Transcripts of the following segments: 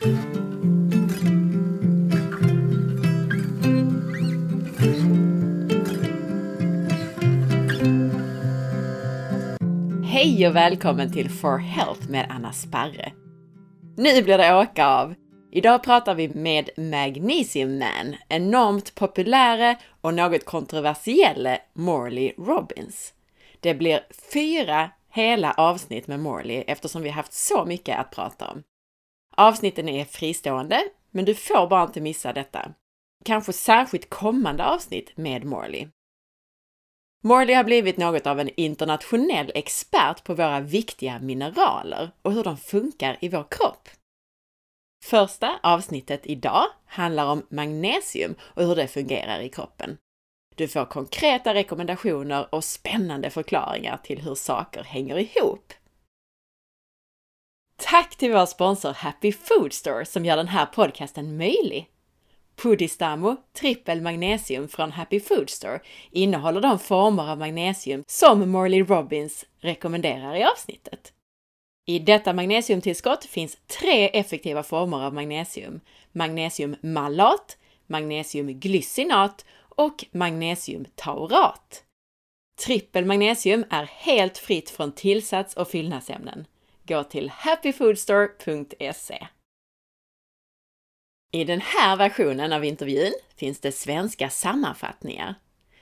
Hej och välkommen till For Health med Anna Sparre. Nu blir det åka av! Idag pratar vi med Magnesium Man, enormt populäre och något kontroversielle Morley Robbins. Det blir fyra hela avsnitt med Morley eftersom vi haft så mycket att prata om. Avsnitten är fristående, men du får bara inte missa detta. Kanske särskilt kommande avsnitt med Morley. Morley har blivit något av en internationell expert på våra viktiga mineraler och hur de funkar i vår kropp. Första avsnittet idag handlar om magnesium och hur det fungerar i kroppen. Du får konkreta rekommendationer och spännande förklaringar till hur saker hänger ihop. Tack till vår sponsor Happy Food Store som gör den här podcasten möjlig. Pudistamo trippel magnesium från Happy Food Store innehåller de former av magnesium som Morley Robbins rekommenderar i avsnittet. I detta magnesiumtillskott finns tre effektiva former av magnesium. Magnesiummalat, magnesiumglycinat och magnesiumtaurat. Trippelmagnesium är helt fritt från tillsats och fyllnadsämnen. Gå till happyfoodstore.se. I den här versionen av intervjun finns det svenska sammanfattningar.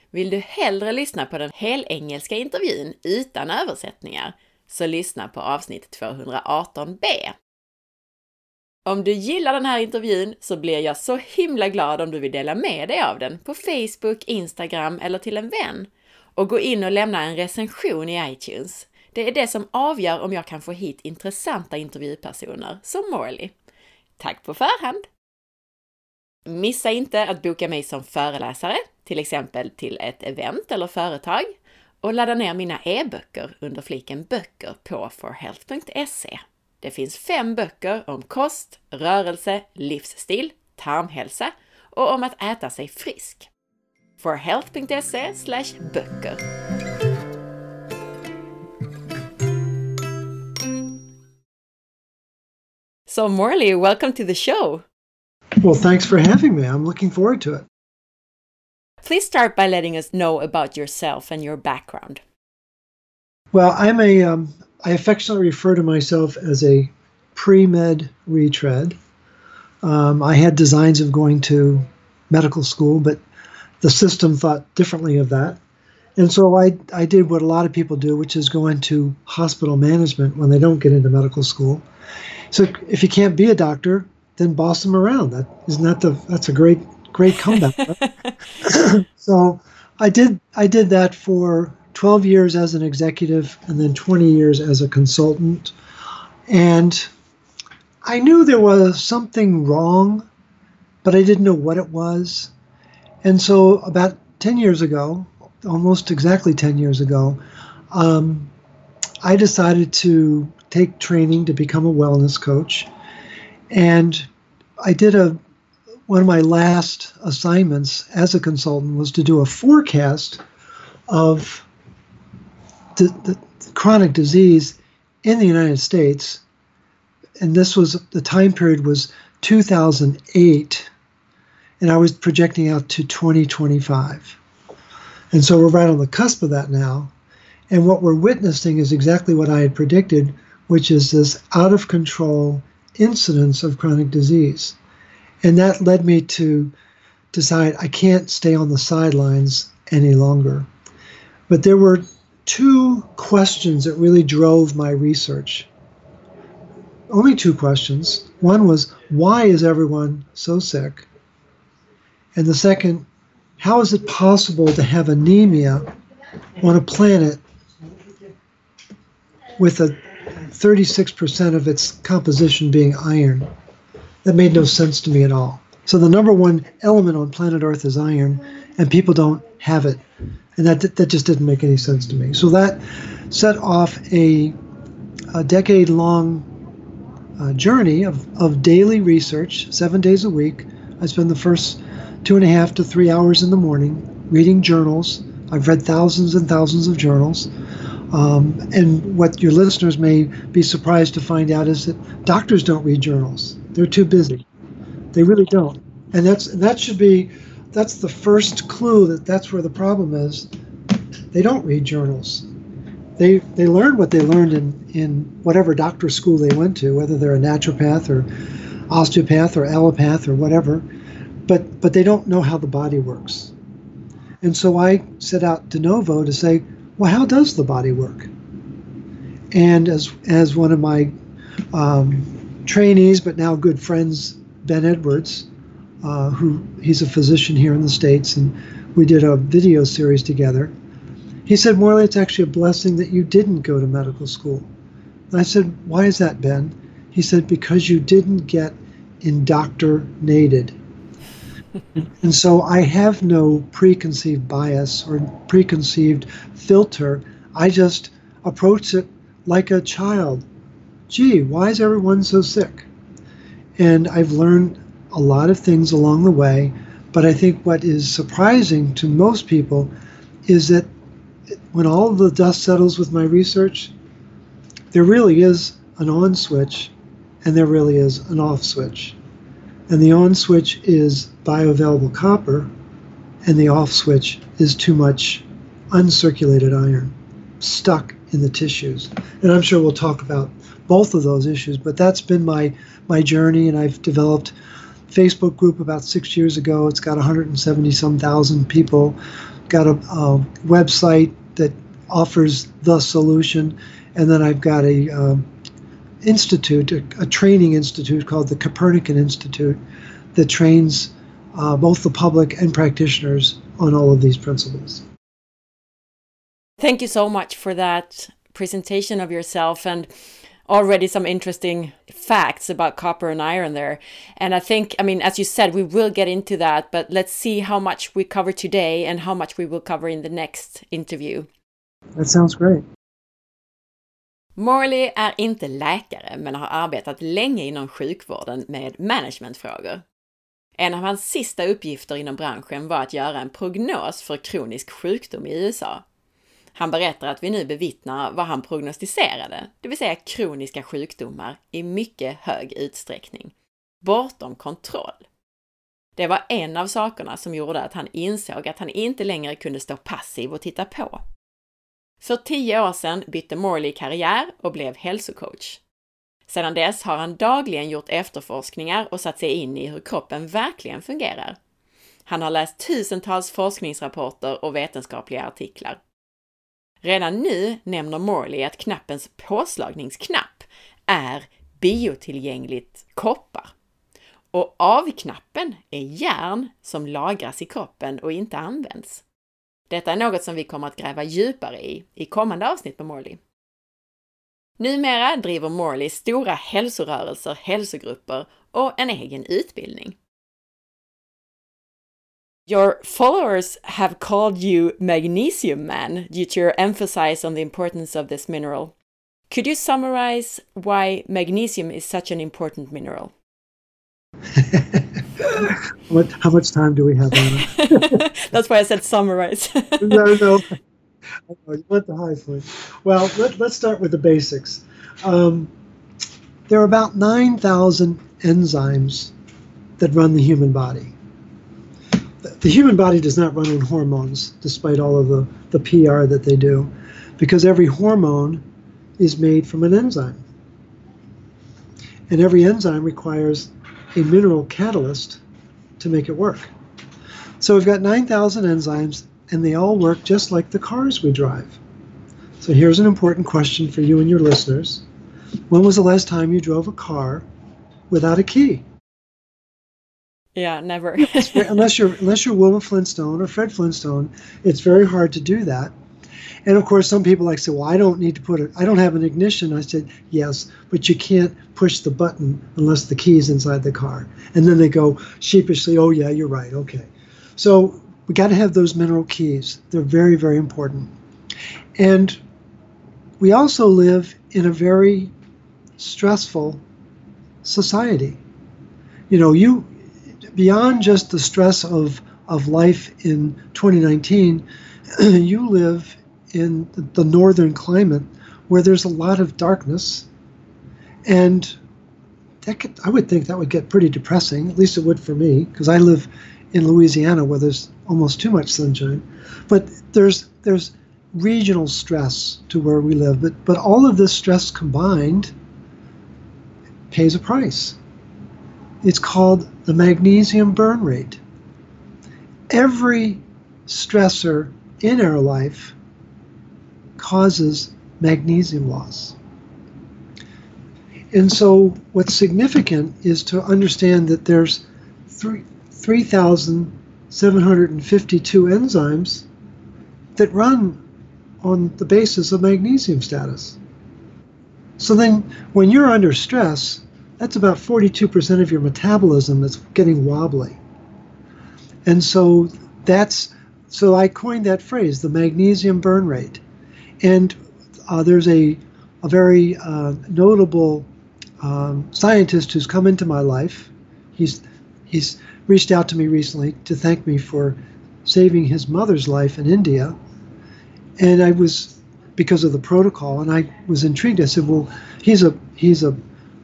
Vill du hellre lyssna på den helengelska intervjun utan översättningar så lyssna på avsnitt 218b. Om du gillar den här intervjun så blir jag så himla glad om du vill dela med dig av den på Facebook, Instagram eller till en vän. Och gå in och lämna en recension i iTunes. Det är det som avgör om jag kan få hit intressanta intervjupersoner som Morley. Tack på förhand! Missa inte att boka mig som föreläsare, till exempel till ett event eller företag och ladda ner mina e-böcker under fliken böcker på forhealth.se. Det finns fem böcker om kost, rörelse, livsstil, tarmhälsa och om att äta sig frisk. forhealth.se böcker. So Morley, welcome to the show. Well, thanks for having me. I'm looking forward to it. Please start by letting us know about yourself and your background. Well, I'm a, um, I affectionately refer to myself as a pre med retread. Um, I had designs of going to medical school, but the system thought differently of that. And so I, I did what a lot of people do, which is go into hospital management when they don't get into medical school. So if you can't be a doctor, then boss them around. That isn't that the that's a great great comeback. so I did I did that for 12 years as an executive and then 20 years as a consultant. And I knew there was something wrong, but I didn't know what it was. And so about 10 years ago, almost exactly 10 years ago, um, I decided to take training to become a wellness coach. And I did a one of my last assignments as a consultant was to do a forecast of the, the chronic disease in the United States. And this was the time period was 2008, and I was projecting out to 2025. And so we're right on the cusp of that now. And what we're witnessing is exactly what I had predicted, which is this out of control incidence of chronic disease. And that led me to decide I can't stay on the sidelines any longer. But there were two questions that really drove my research. Only two questions. One was, why is everyone so sick? And the second, how is it possible to have anemia on a planet with a 36% of its composition being iron? That made no sense to me at all. So the number one element on planet Earth is iron, and people don't have it, and that that just didn't make any sense to me. So that set off a, a decade-long uh, journey of, of daily research, seven days a week. I spend the first two and a half to three hours in the morning reading journals. I've read thousands and thousands of journals Um, and what your listeners may be surprised to find out is that doctors don't read journals. They're too busy. They really don't. And that's that should be that's the first clue that that's where the problem is. They don't read journals. They they learn what they learned in in whatever doctor school they went to, whether they're a naturopath or osteopath or allopath or whatever, but but they don't know how the body works. And so I set out de novo to say, well, how does the body work? And as as one of my um, trainees, but now good friends, Ben Edwards, uh, who he's a physician here in the states, and we did a video series together. He said, Morley, it's actually a blessing that you didn't go to medical school. And I said, Why is that, Ben? He said, Because you didn't get indoctrinated. And so I have no preconceived bias or preconceived filter. I just approach it like a child. Gee, why is everyone so sick? And I've learned a lot of things along the way, but I think what is surprising to most people is that when all the dust settles with my research, there really is an on switch and there really is an off switch. And the on switch is bioavailable copper, and the off switch is too much uncirculated iron stuck in the tissues. And I'm sure we'll talk about both of those issues, but that's been my my journey and I've developed Facebook group about 6 years ago. It's got 170 some thousand people. Got a, a website that offers the solution and then I've got a um, institute, a, a, training institute called the Copernican Institute that trains uh, both the public and practitioners on all of these principles. Thank you so much for that presentation of yourself and already some interesting facts about copper and iron there. And I think, I mean, as you said, we will get into that, but let's see how much we cover today and how much we will cover in the next interview. That sounds great. Morley är inte läkare men har arbetat länge inom sjukvården med managementfrågor. En av hans sista uppgifter inom branschen var att göra en prognos för kronisk sjukdom i USA. Han berättar att vi nu bevittnar vad han prognostiserade, det vill säga kroniska sjukdomar i mycket hög utsträckning. Bortom kontroll. Det var en av sakerna som gjorde att han insåg att han inte längre kunde stå passiv och titta på. För tio år sedan bytte Morley karriär och blev hälsocoach. Sedan dess har han dagligen gjort efterforskningar och satt sig in i hur kroppen verkligen fungerar. Han har läst tusentals forskningsrapporter och vetenskapliga artiklar. Redan nu nämner Morley att knappens påslagningsknapp är biotillgängligt koppar. Och avknappen är järn som lagras i kroppen och inte används. Detta är något som vi kommer att gräva djupare i i kommande avsnitt med Morley. Numera driver Morley stora hälsorörelser, hälsogrupper och en egen utbildning. Your followers have called you Magnesium Man due to your emphasis on the importance of this mineral. Could you summarize why magnesium is such an important mineral? what, how much time do we have? That's why I said summarize. no, no. You went the high point. Well, let, us start with the basics. Um, there are about 9,000 enzymes that run the human body. The, the human body does not run on hormones, despite all of the, the PR that they do, because every hormone is made from an enzyme. And every enzyme requires a mineral catalyst to make it work. So we've got 9,000 enzymes, and they all work just like the cars we drive. So here's an important question for you and your listeners. When was the last time you drove a car without a key? Yeah, never. unless you're unless you're Wilma Flintstone or Fred Flintstone, it's very hard to do that. And of course, some people like say, "Well, I don't need to put it. I don't have an ignition." I said, "Yes, but you can't push the button unless the key's inside the car." And then they go sheepishly, "Oh yeah, you're right. Okay." So we got to have those mineral keys. They're very, very important. And we also live in a very stressful society. You know, you beyond just the stress of of life in 2019, you live in the northern climate where there's a lot of darkness. And that could, I would think that would get pretty depressing, at least it would for me, because I live in Louisiana where there's almost too much sunshine. But there's there's regional stress to where we live. But but all of this stress combined pays a price. It's called the magnesium burn rate. Every stressor in our life causes magnesium loss. And so, what's significant is to understand that there's 3,752 enzymes that run on the basis of magnesium status. So then, when you're under stress, that's about 42% of your metabolism that's getting wobbly. And so that's so I coined that phrase, the magnesium burn rate. And uh, there's a, a very uh, notable um, scientist who's come into my life. He's he's reached out to me recently to thank me for saving his mother's life in India. And I was because of the protocol, and I was intrigued. I said, "Well, he's a he's a,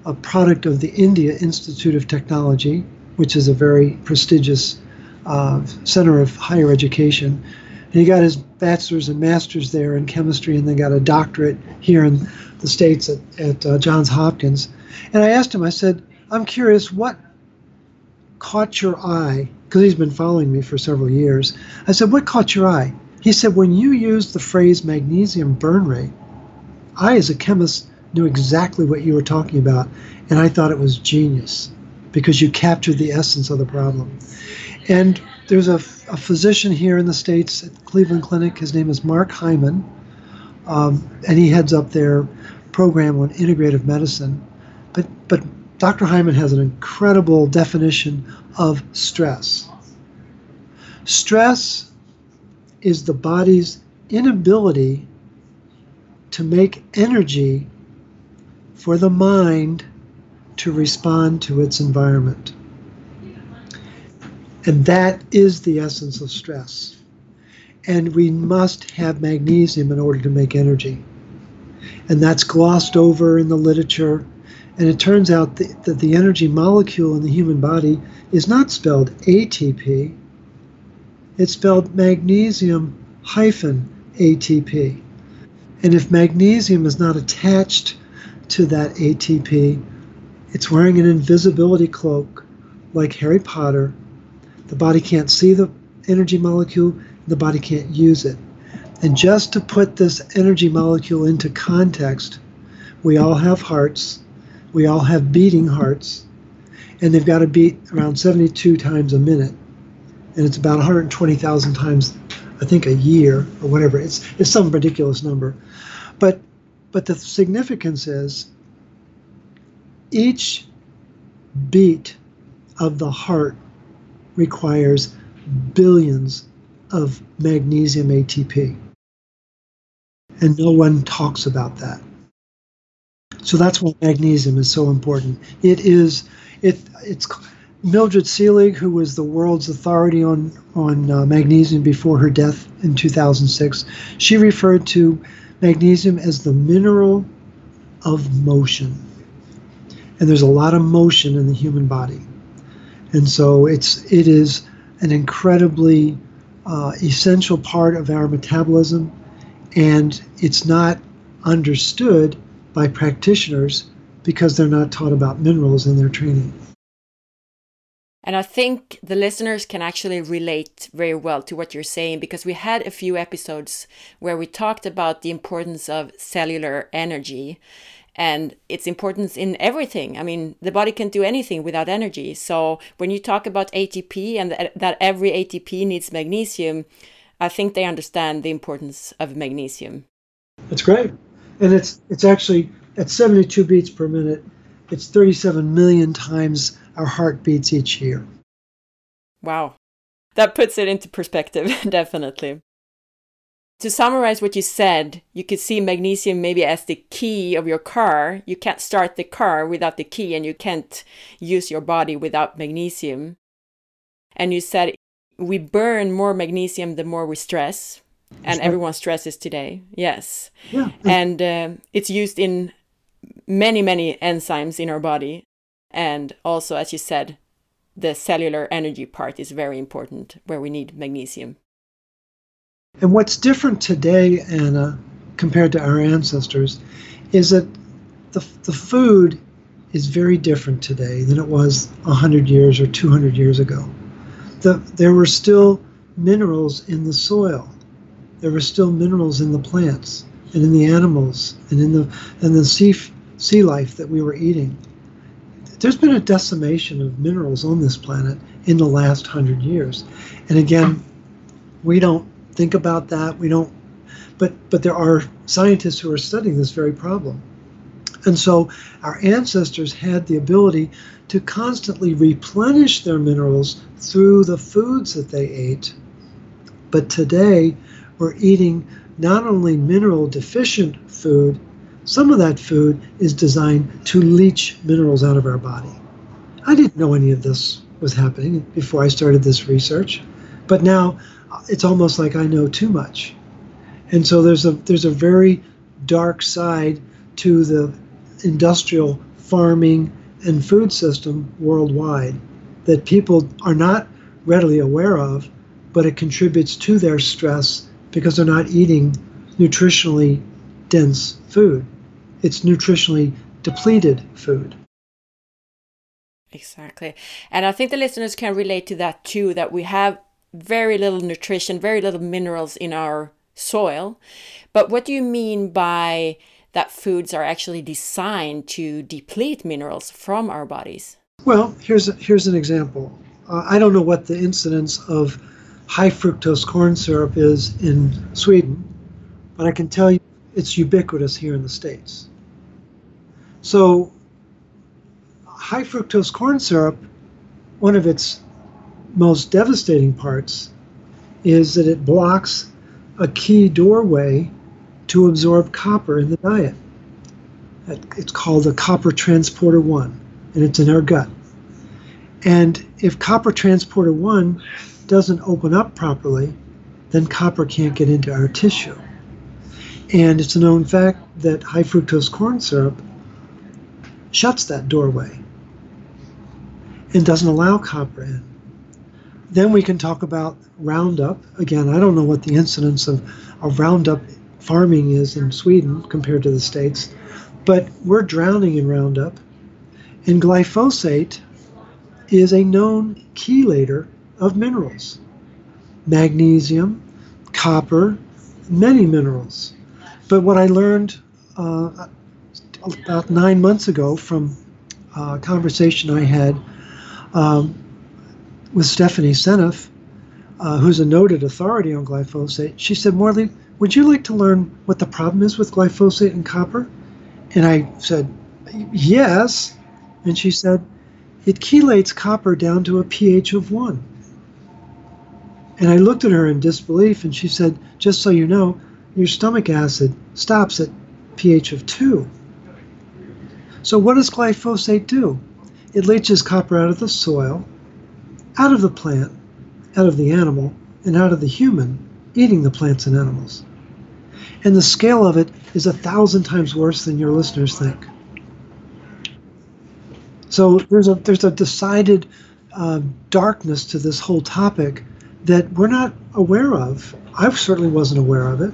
a product of the India Institute of Technology, which is a very prestigious uh, center of higher education. And he got his bachelor's and master's there in chemistry, and then got a doctorate here in the states at, at uh, Johns Hopkins. And I asked him, I said, I'm curious, what caught your eye? Because he's been following me for several years. I said, What caught your eye? He said, When you used the phrase magnesium burn rate, I, as a chemist, knew exactly what you were talking about, and I thought it was genius because you captured the essence of the problem. And there's a, a physician here in the States at Cleveland Clinic. His name is Mark Hyman, um, and he heads up their program on integrative medicine. But, but Dr. Hyman has an incredible definition of stress. Stress is the body's inability to make energy for the mind to respond to its environment. And that is the essence of stress. And we must have magnesium in order to make energy. And that's glossed over in the literature. And it turns out that, the energy molecule in the human body is not spelled ATP, it's spelled magnesium hyphen ATP. And if magnesium is not attached to that ATP, it's wearing an invisibility cloak like Harry Potter the body can't see the energy molecule, the body can't use it. And just to put this energy molecule into context, we all have hearts, we all have beating hearts, and they've got to beat around 72 times a minute. And it's about 120,000 times, I think, a year or whatever. It's, it's some ridiculous number. But, but the significance is each beat of the heart requires billions of magnesium ATP. And no one talks about that. So that's why magnesium is so important. It is it it's Mildred Seelig, who was the world's authority on on uh, magnesium before her death in 2006, she referred to magnesium as the mineral of motion. And there's a lot of motion in the human body. And so it's it is an incredibly uh, essential part of our metabolism, and it's not understood by practitioners because they're not taught about minerals in their training. And I think the listeners can actually relate very well to what you're saying because we had a few episodes where we talked about the importance of cellular energy and its importance in everything. I mean, the body can't do anything without energy. So when you talk about ATP and that every ATP needs magnesium, I think they understand the importance of magnesium. That's great. And it's it's actually at 72 beats per minute, it's 37 million times our heart beats each year. Wow. That puts it into perspective, definitely to summarize what you said, you could see magnesium maybe as the key of your car. You can't start the car without the key, and you can't use your body without magnesium. And you said we burn more magnesium the more we stress. And everyone stresses today. Yes, Yeah. and uh, it's used in many many enzymes in our body, and also as you said, the cellular energy part is very important where we need magnesium. And what's different today, Anna, compared to our ancestors, is that the, the food is very different today than it was 100 years or 200 years ago. The, there were still minerals in the soil. There were still minerals in the plants and in the animals and in the, and the sea, sea life that we were eating. There's been a decimation of minerals on this planet in the last hundred years. And again, we don't think about that. We don't, but but there are scientists who are studying this very problem. And so our ancestors had the ability to constantly replenish their minerals through the foods that they ate. But today we're eating not only mineral deficient food, some of that food is designed to leach minerals out of our body. I didn't know any of this was happening before I started this research, but now it's almost like I know too much. And so there's a there's a very dark side to the industrial farming and food system worldwide that people are not readily aware of, but it contributes to their stress because they're not eating nutritionally dense food. It's nutritionally depleted food. Exactly. And I think the listeners can relate to that too that we have very little nutrition, very little minerals in our soil. But what do you mean by that foods are actually designed to deplete minerals from our bodies? Well, here's a, here's an example. Uh, I don't know what the incidence of high fructose corn syrup is in Sweden, but I can tell you it's ubiquitous here in the states. So, high fructose corn syrup, one of its most devastating parts is that it blocks a key doorway to absorb copper in the diet. It's called the copper transporter 1, and it's in our gut. And if copper transporter 1 doesn't open up properly, then copper can't get into our tissue. And it's a known fact that high fructose corn syrup shuts that doorway and doesn't allow copper in. Then we can talk about Roundup. Again, I don't know what the incidence of, of Roundup farming is in Sweden compared to the States, but we're drowning in Roundup. And glyphosate is a known chelator of minerals magnesium, copper, many minerals. But what I learned uh, about nine months ago from a conversation I had um, with Stephanie Seneff, uh, who's a noted authority on glyphosate, she said, Morley, would you like to learn what the problem is with glyphosate and copper? And I said, yes. And she said, it chelates copper down to a pH of 1. And I looked at her in disbelief and she said, just so you know, your stomach acid stops at pH of 2. So what does glyphosate do? It leaches copper out of the soil, out of the plant, out of the animal, and out of the human eating the plants and animals. And the scale of it is a thousand times worse than your listeners think. So there's a there's a decided uh, darkness to this whole topic that we're not aware of. I certainly wasn't aware of it.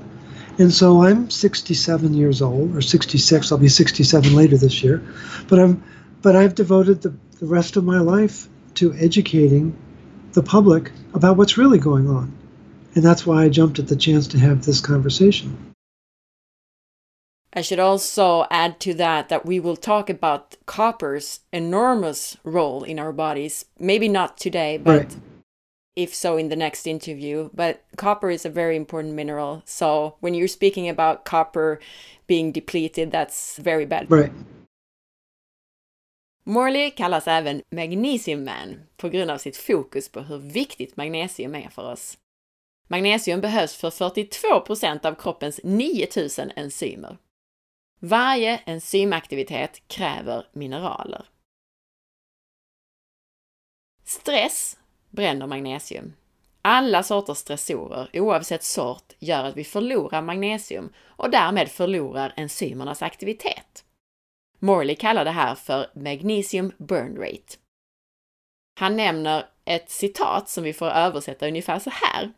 And so I'm 67 years old, or 66. I'll be 67 later this year. But I'm, but I've devoted the, the rest of my life to educating the public about what's really going on. And that's why I jumped at the chance to have this conversation. I should also add to that that we will talk about copper's enormous role in our bodies. Maybe not today, but Right. If so in the next interview. But copper is a very important mineral. So when you're speaking about copper being depleted, that's very bad. Right. Morley kallas även Magnesium Man på grund av sitt fokus på hur viktigt magnesium är för oss. Magnesium behövs för 42% av kroppens 9000 enzymer. Varje enzymaktivitet kräver mineraler. Stress bränner magnesium. Alla sorters stressorer, oavsett sort, gör att vi förlorar magnesium och därmed förlorar enzymernas aktivitet. Morley kallar det här för magnesium burn rate. Han nämner ett citat som vi får översätta ungefär så här.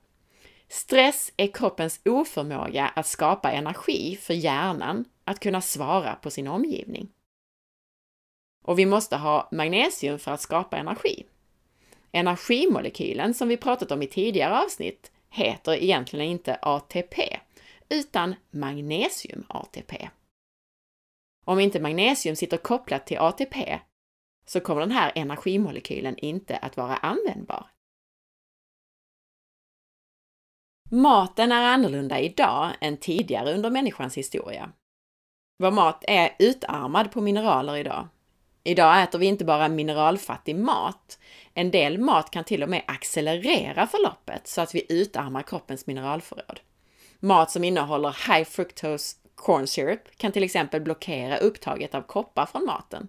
Stress är kroppens oförmåga att skapa energi för hjärnan att kunna svara på sin omgivning. Och vi måste ha magnesium för att skapa energi. Energimolekylen som vi pratat om i tidigare avsnitt heter egentligen inte ATP, utan magnesium-ATP. Om inte magnesium sitter kopplat till ATP så kommer den här energimolekylen inte att vara användbar. Maten är annorlunda idag än tidigare under människans historia. Vår mat är utarmad på mineraler idag. Idag äter vi inte bara mineralfattig mat. En del mat kan till och med accelerera förloppet så att vi utarmar kroppens mineralförråd. Mat som innehåller high fructose corn syrup kan till exempel blockera upptaget av koppar från maten.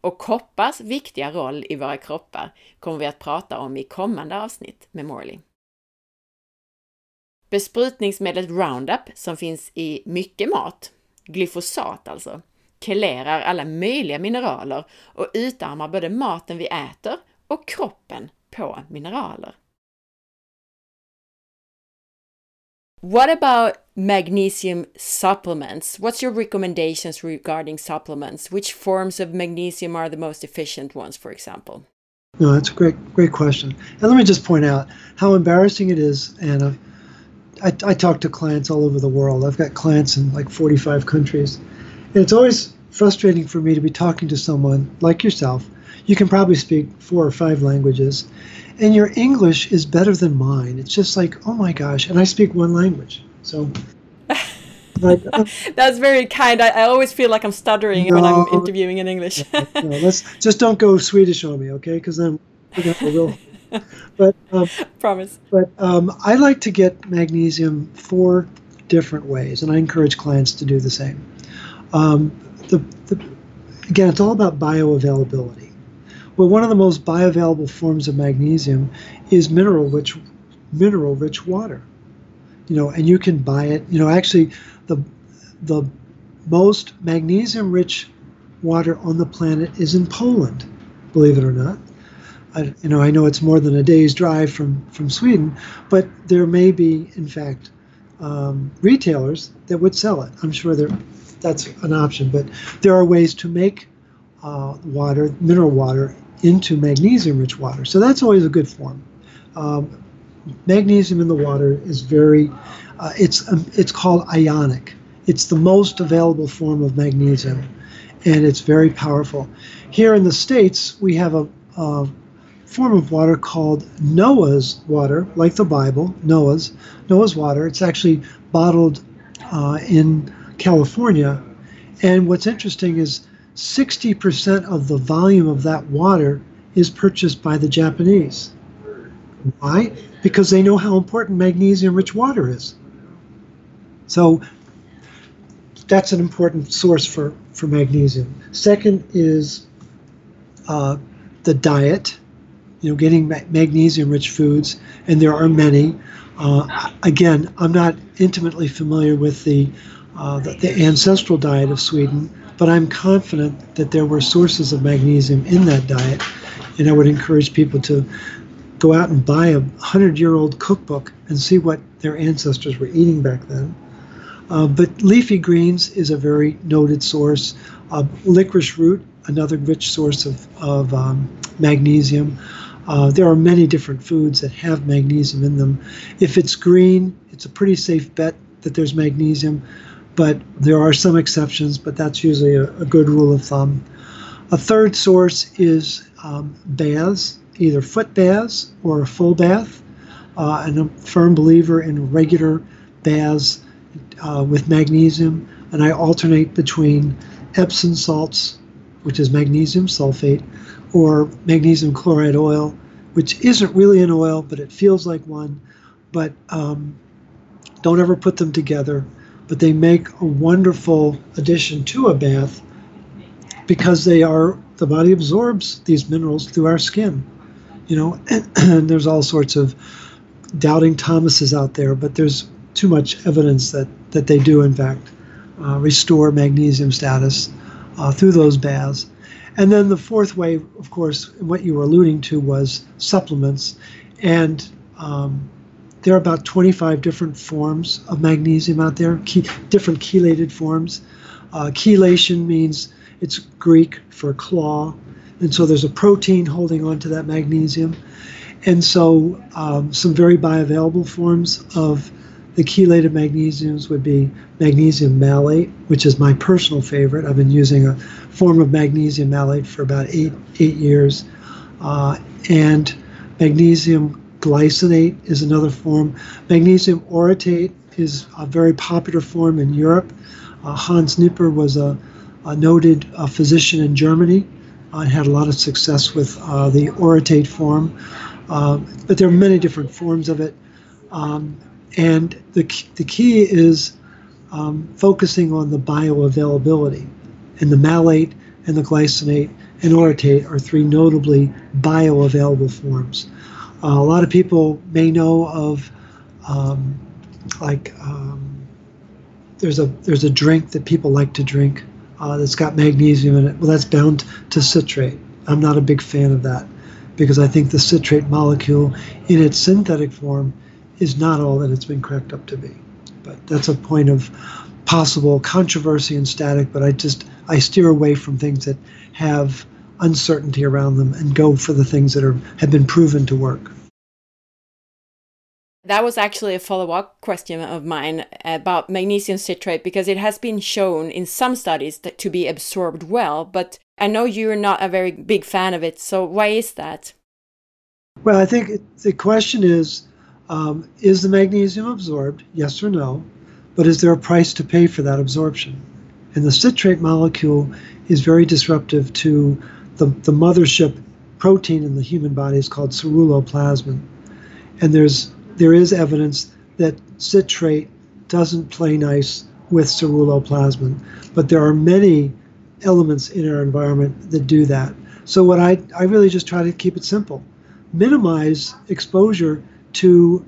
Och koppars viktiga roll i våra kroppar kommer vi att prata om i kommande avsnitt med Morley. Besprutningsmedlet Roundup som finns i mycket mat, glyfosat alltså, kelerar alla möjliga mineraler och utarmar både maten vi äter och kroppen på mineraler. What about magnesium supplements? What's your recommendations regarding supplements? Which forms of magnesium are the most efficient ones, for example? No, that's a great, great question. And let me just point out how embarrassing it is, Anna. I, I talk to clients all over the world. I've got clients in like 45 countries. And it's always frustrating for me to be talking to someone like yourself. You can probably speak four or five languages, and your English is better than mine. It's just like, oh my gosh, and I speak one language. So like, uh, That's very kind. I, I, always feel like I'm stuttering no, when I'm interviewing in English. no, let's just don't go Swedish on me, okay? Because then we're. But um, promise. But um, I like to get magnesium four different ways, and I encourage clients to do the same. Um, the, the, again, it's all about bioavailability. Well, one of the most bioavailable forms of magnesium is mineral rich, mineral rich water. You know, and you can buy it. You know, actually, the the most magnesium rich water on the planet is in Poland, believe it or not. I, you know, I know it's more than a day's drive from from Sweden, but there may be, in fact, um, retailers that would sell it. I'm sure there, that's an option, but there are ways to make uh, water, mineral water, into magnesium-rich water. So that's always a good form. Um, magnesium in the water is very, uh, it's um, it's called ionic. It's the most available form of magnesium, and it's very powerful. Here in the states, we have a, a form of water called Noah's water, like the Bible, Noah's Noah's water. It's actually bottled uh, in California, and what's interesting is 60% of the volume of that water is purchased by the Japanese. Why? Because they know how important magnesium rich water is. So that's an important source for, for magnesium. Second is uh, the diet, you know, getting ma- magnesium rich foods, and there are many. Uh, again, I'm not intimately familiar with the, uh, the, the ancestral diet of Sweden, but I'm confident that there were sources of magnesium in that diet, and I would encourage people to go out and buy a hundred year old cookbook and see what their ancestors were eating back then. Uh, but leafy greens is a very noted source. Uh, licorice root, another rich source of, of um, magnesium. Uh, there are many different foods that have magnesium in them. If it's green, it's a pretty safe bet that there's magnesium but there are some exceptions, but that's usually a, a good rule of thumb. A third source is um, baths, either foot baths or a full bath. Uh, and I'm a firm believer in regular baths uh, with magnesium, and I alternate between Epsom salts, which is magnesium sulfate, or magnesium chloride oil, which isn't really an oil, but it feels like one. But um, don't ever put them together but they make a wonderful addition to a bath because they are the body absorbs these minerals through our skin you know and, and there's all sorts of doubting Thomases out there, but there's too much evidence that, that they do, in fact, uh, restore magnesium status uh, through those baths. And then the fourth way, of course, what you were alluding to was supplements. And um, there are about 25 different forms of magnesium out there, different chelated forms. Uh, chelation means it's Greek for claw. And so there's a protein holding on to that magnesium. And so um, some very bioavailable forms of the chelated magnesiums would be magnesium malate, which is my personal favorite. I've been using a form of magnesium malate for about eight eight years, uh, and magnesium glycinate is another form. Magnesium orotate is a very popular form in Europe. Uh, Hans Nieper was a, a noted uh, physician in Germany uh, and had a lot of success with uh, the orotate form. Uh, but there are many different forms of it. Um, and the, the key is um, focusing on the bioavailability. And the malate and the glycinate and orotate are three notably bioavailable forms. Uh, a lot of people may know of um, like um, there's a there's a drink that people like to drink uh, that's got magnesium in it. Well, that's bound to citrate. I'm not a big fan of that because I think the citrate molecule in its synthetic form is not all that it's been cracked up to be. But that's a point of possible controversy and static, but I just I steer away from things that have uncertainty around them and go for the things that are have been proven to work. That was actually a follow up question of mine about magnesium citrate because it has been shown in some studies that to be absorbed well, but I know you're not a very big fan of it, so why is that? Well, I think the question is um, is the magnesium absorbed? Yes or no? But is there a price to pay for that absorption? And the citrate molecule is very disruptive to the, the mothership protein in the human body is called ceruloplasmin. And there's there is evidence that citrate doesn't play nice with ceruloplasmin, but there are many elements in our environment that do that. So what I, I really just try to keep it simple. Minimize exposure to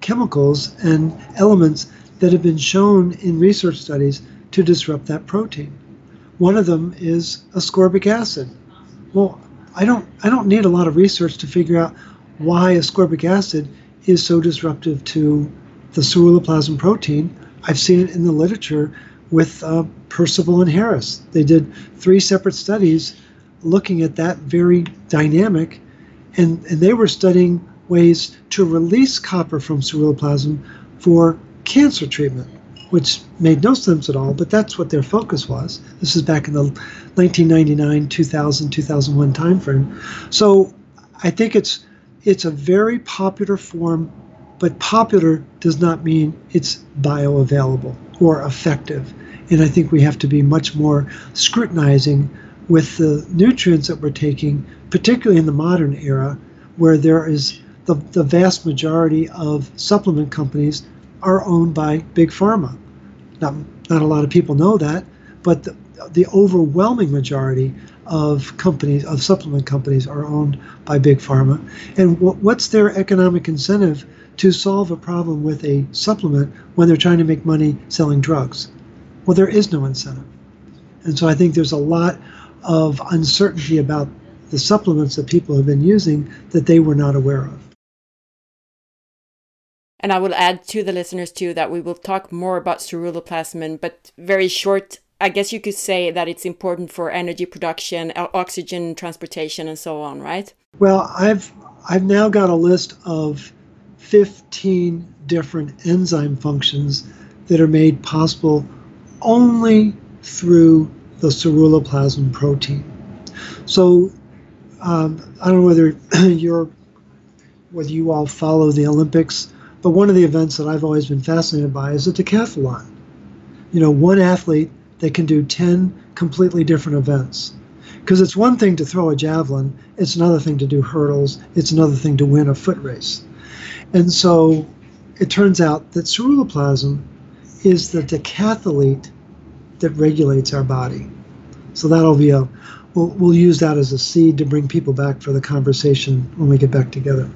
chemicals and elements that have been shown in research studies to disrupt that protein. One of them is ascorbic acid. Well, I don't I don't need a lot of research to figure out why ascorbic acid is so disruptive to the ceruloplasmin protein. I've seen it in the literature with uh, Percival and Harris. They did three separate studies looking at that very dynamic, and, and they were studying ways to release copper from ceruloplasmin for cancer treatment, which made no sense at all, but that's what their focus was. This is back in the 1999, 2000, 2001 timeframe. So I think it's it's a very popular form, but popular does not mean it's bioavailable or effective. And I think we have to be much more scrutinizing with the nutrients that we're taking, particularly in the modern era, where there is the, the vast majority of supplement companies are owned by big pharma. Not, a lot of people know that, but the, the overwhelming majority of companies, of supplement companies, are owned by big pharma. And what's their economic incentive to solve a problem with a supplement when they're trying to make money selling drugs? Well, there is no incentive. And so I think there's a lot of uncertainty about the supplements that people have been using that they were not aware of. And I will add to the listeners too that we will talk more about ceruloplasmin, but very short. I guess you could say that it's important for energy production, oxygen transportation, and so on, right? Well, I've I've now got a list of 15 different enzyme functions that are made possible only through the ceruloplasmin protein. So um, I don't know whether you're whether you all follow the Olympics but one of the events that I've always been fascinated by is a decathlon. You know, one athlete that can do 10 completely different events. Because it's one thing to throw a javelin, it's another thing to do hurdles, it's another thing to win a foot race. And so it turns out that ceruloplasmin is the decathlete that regulates our body. So that'll be a, we'll, we'll use that as a seed to bring people back for the conversation when we get back together.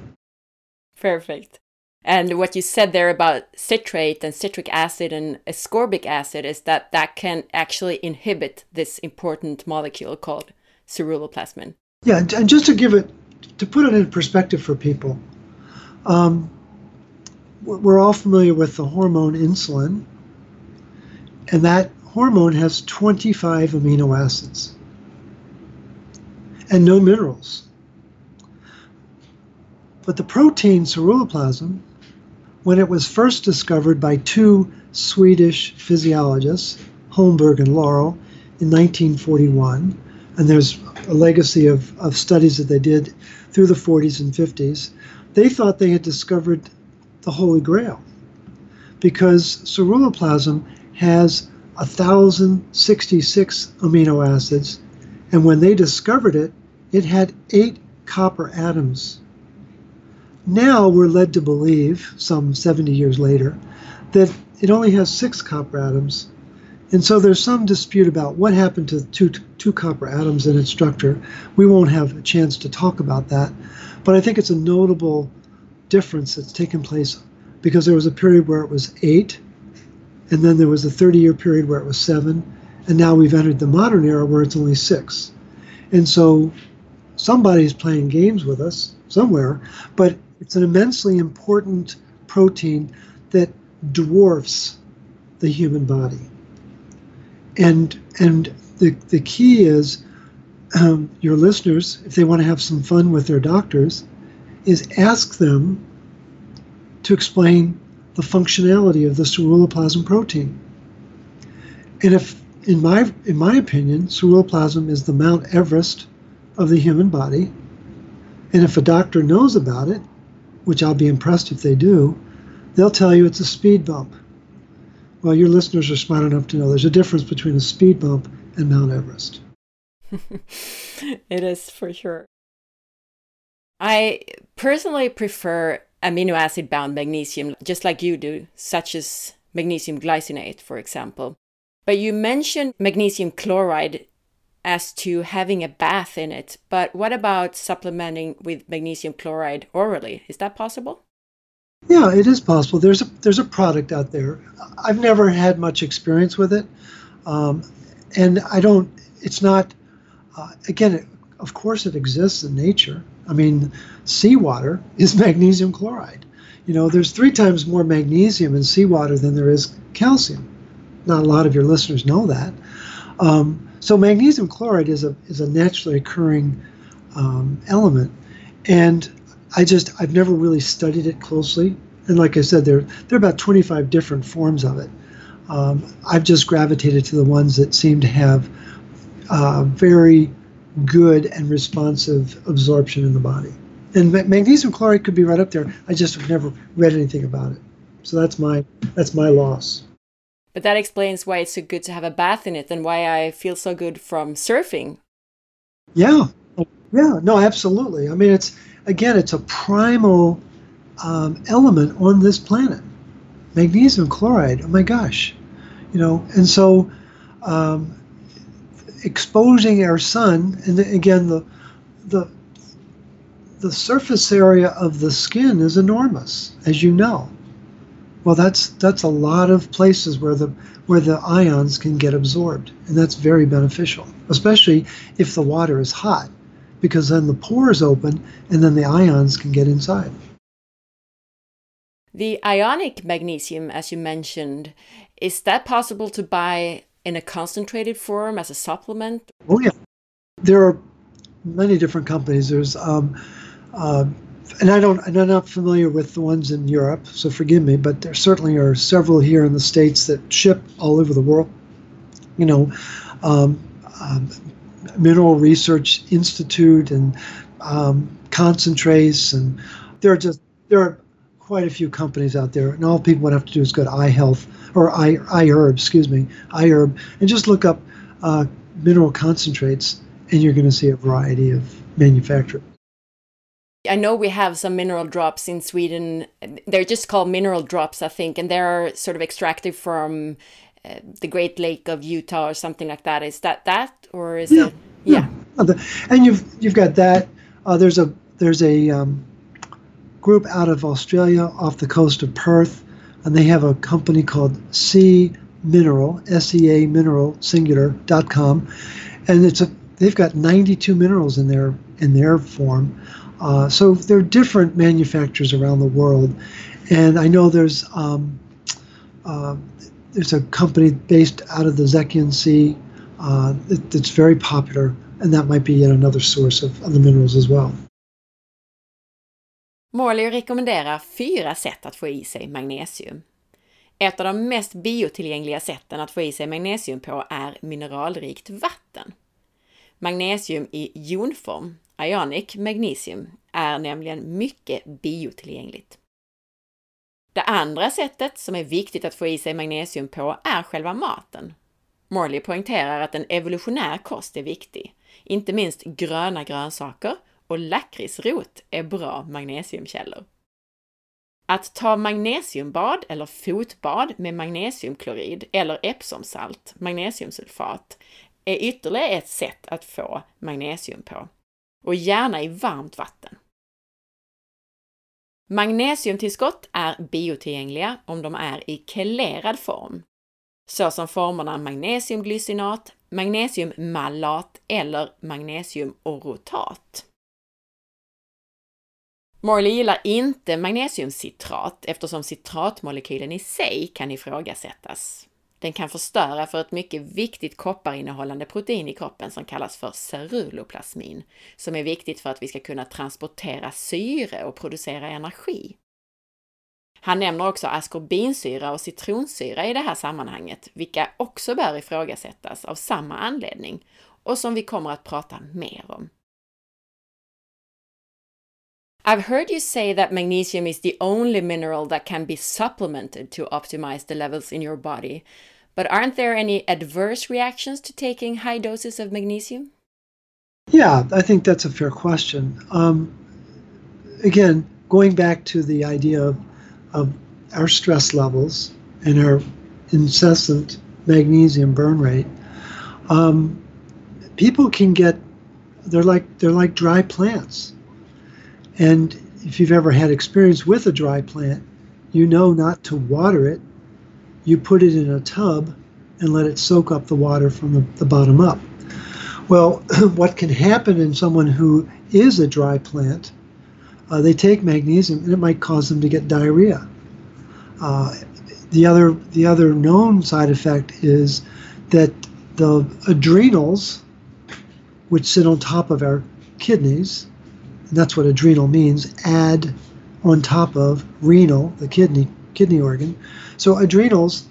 Perfect. And what you said there about citrate and citric acid and ascorbic acid is that that can actually inhibit this important molecule called ceruloplasmin. Yeah, and just to give it, to put it in perspective for people, um, we're all familiar with the hormone insulin, and that hormone has 25 amino acids and no minerals. But the protein ceruloplasmin, when it was first discovered by two Swedish physiologists, Holmberg and Laurell, in 1941, and there's a legacy of, of studies that they did through the 40s and 50s, they thought they had discovered the Holy Grail because ceruloplasmin has 1,066 amino acids, and when they discovered it, it had eight copper atoms. Now we're led to believe, some 70 years later, that it only has six copper atoms. And so there's some dispute about what happened to two, two copper atoms in its structure. We won't have a chance to talk about that. But I think it's a notable difference that's taken place because there was a period where it was eight, and then there was a 30 year period where it was seven, and now we've entered the modern era where it's only six. And so somebody's playing games with us somewhere, but it's an immensely important protein that dwarfs the human body. And and the, the key is um, your listeners, if they want to have some fun with their doctors, is ask them to explain the functionality of the ceruloplasmin protein. And if, in my in my opinion, ceruloplasmin is the Mount Everest of the human body, and if a doctor knows about it, which I'll be impressed if they do, they'll tell you it's a speed bump. Well, your listeners are smart enough to know there's a difference between a speed bump and Mount Everest. it is for sure. I personally prefer amino acid bound magnesium, just like you do, such as magnesium glycinate, for example. But you mentioned magnesium chloride as to having a bath in it. But what about supplementing with magnesium chloride orally? Is that possible? Yeah, it is possible. There's a there's a product out there. I've never had much experience with it, um, and I don't. It's not. Uh, again, of course, it exists in nature. I mean, seawater is magnesium chloride. You know, there's three times more magnesium in seawater than there is calcium. Not a lot of your listeners know that. Um, so magnesium chloride is a is a naturally occurring um, element, and I just I've never really studied it closely. And like I said, there there are about 25 different forms of it. Um, I've just gravitated to the ones that seem to have uh, very good and responsive absorption in the body. And magnesium chloride could be right up there. I just have never read anything about it. So that's my that's my loss. But that explains why it's so good to have a bath in it and why I feel so good from surfing. Yeah. Yeah, no, absolutely. I mean, it's again, it's a primal um, element on this planet. Magnesium chloride. Oh my gosh, you know. And so, um, exposing our sun, and again, the the the surface area of the skin is enormous, as you know. Well, that's that's a lot of places where the where the ions can get absorbed, and that's very beneficial, especially if the water is hot, because then the pores open and then the ions can get inside. The ionic magnesium, as you mentioned, is that possible to buy in a concentrated form as a supplement? Oh yeah, there are many different companies. There's um, uh, and I don't, I'm not familiar with the ones in Europe, so forgive me, but there certainly are several here in the states that ship all over the world. You know, um, um, Mineral Research Institute and um, and there are just there are quite a few companies out there, and all people would have to do is go to iHealth or I, iHerb, excuse me, iHerb, and just look up uh, mineral concentrates, and you're going to see a variety of manufacturers. I know we have some mineral drops in Sweden. They're just called mineral drops, I think, and they're sort of extracted from uh, the Great Lake of Utah or something like that. Is that that, or is yeah, it? Yeah. yeah. And you've you've got that. Uh, there's a there's a um, group out of Australia off the coast of Perth, and they have a company called Sea Mineral, S-E-A Mineral Singular.com, and it's a they've got 92 minerals in their in their form. Uh, so there are different manufacturers around the world, and I know there's um, uh, there's a company based out of the Zekian Sea uh, that's very popular, and that might be yet another source of, of the minerals as well. Morley rekommenderar fyra sätt att få i sig magnesium. Ett av de mest biotillgängliga sätten att få i sig magnesium på är mineralrikt vatten. Magnesium i jonform, ionic magnesium, är nämligen mycket biotillgängligt. Det andra sättet som är viktigt att få i sig magnesium på är själva maten. Morley poängterar att en evolutionär kost är viktig. Inte minst gröna grönsaker och lakritsrot är bra magnesiumkällor. Att ta magnesiumbad eller fotbad med magnesiumklorid eller Epsomsalt, magnesiumsulfat, är ytterligare ett sätt att få magnesium på. Och gärna i varmt vatten. Magnesiumtillskott är biotillgängliga om de är i kelerad form, såsom formerna magnesiumglycinat, magnesiummallat eller magnesiumorotat. Morley gillar inte magnesiumcitrat eftersom citratmolekylen i sig kan ifrågasättas. Den kan förstöra för ett mycket viktigt kopparinnehållande protein i kroppen som kallas för ceruloplasmin, som är viktigt för att vi ska kunna transportera syre och producera energi. Han nämner också askorbinsyra och citronsyra i det här sammanhanget, vilka också bör ifrågasättas av samma anledning och som vi kommer att prata mer om. I've heard you say that magnesium is the only mineral that can be supplemented to optimize the levels in your body. But aren't there any adverse reactions to taking high doses of magnesium? Yeah, I think that's a fair question. Um, again, going back to the idea of, of our stress levels and our incessant magnesium burn rate, um, people can get they're like they're like dry plants and if you've ever had experience with a dry plant, you know not to water it. You put it in a tub and let it soak up the water from the, the bottom up. Well, what can happen in someone who is a dry plant, uh, they take magnesium and it might cause them to get diarrhea. Uh, the other the other known side effect is that the adrenals, which sit on top of our kidneys, that's what adrenal means, add on top of renal, the kidney kidney organ. So adrenals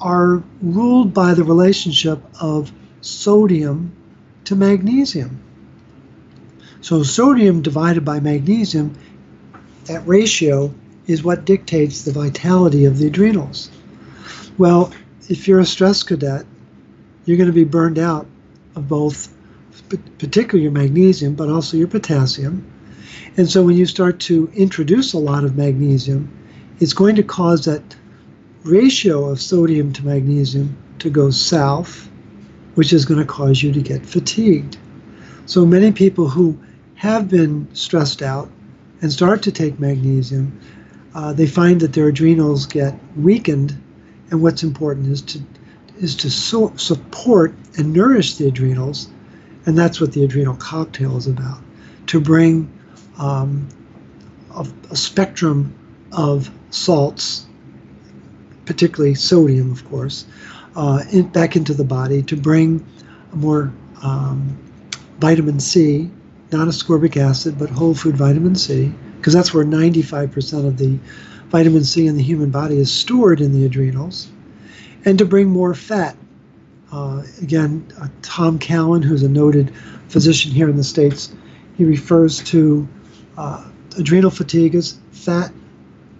are ruled by the relationship of sodium to magnesium. So sodium divided by magnesium, that ratio is what dictates the vitality of the adrenals. Well, if you're a stress cadet, you're going to be burned out of both particularly your magnesium, but also your potassium. And so when you start to introduce a lot of magnesium, it's going to cause that ratio of sodium to magnesium to go south, which is going to cause you to get fatigued. So many people who have been stressed out and start to take magnesium, uh, they find that their adrenals get weakened, and what's important is to is to so support and nourish the adrenals and that's what the adrenal cocktail is about to bring um, a, a, spectrum of salts, particularly sodium, of course, uh, in, back into the body to bring more um, vitamin C, not ascorbic acid, but whole food vitamin C, because that's where 95% of the vitamin C in the human body is stored in the adrenals, and to bring more fat uh, again, uh, Tom Cowan, who's a noted physician here in the States, he refers to uh, adrenal fatigue as fat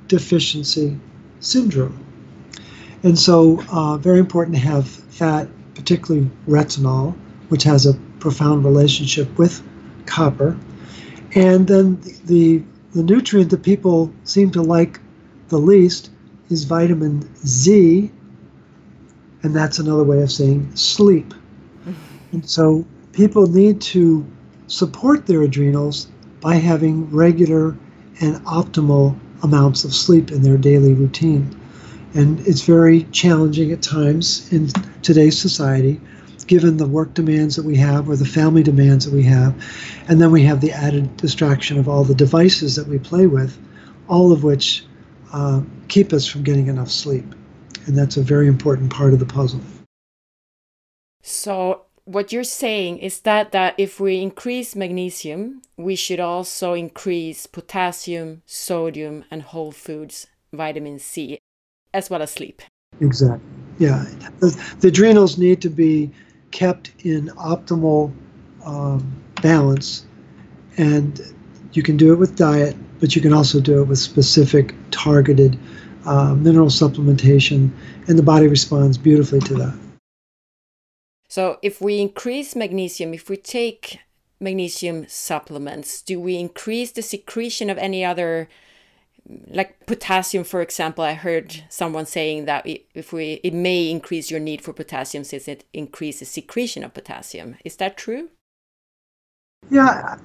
deficiency syndrome. And so, uh, very important to have fat, particularly retinol, which has a profound relationship with copper. And then the, the nutrient that people seem to like the least is vitamin Z, and that's another way of saying sleep. And so people need to support their adrenals by having regular and optimal amounts of sleep in their daily routine. And it's very challenging at times in today's society, given the work demands that we have or the family demands that we have. And then we have the added distraction of all the devices that we play with, all of which uh, keep us from getting enough sleep. And that's a very important part of the puzzle. So, what you're saying is that that if we increase magnesium, we should also increase potassium, sodium, and whole foods, vitamin C, as well as sleep. Exactly. Yeah. The, the adrenals need to be kept in optimal um, balance, and you can do it with diet, but you can also do it with specific targeted uh, mineral supplementation, and the body responds beautifully to that. So, if we increase magnesium, if we take magnesium supplements, do we increase the secretion of any other like potassium for example? I heard someone saying that if we it may increase your need for potassium since it increases secretion of potassium. Is that true? Yeah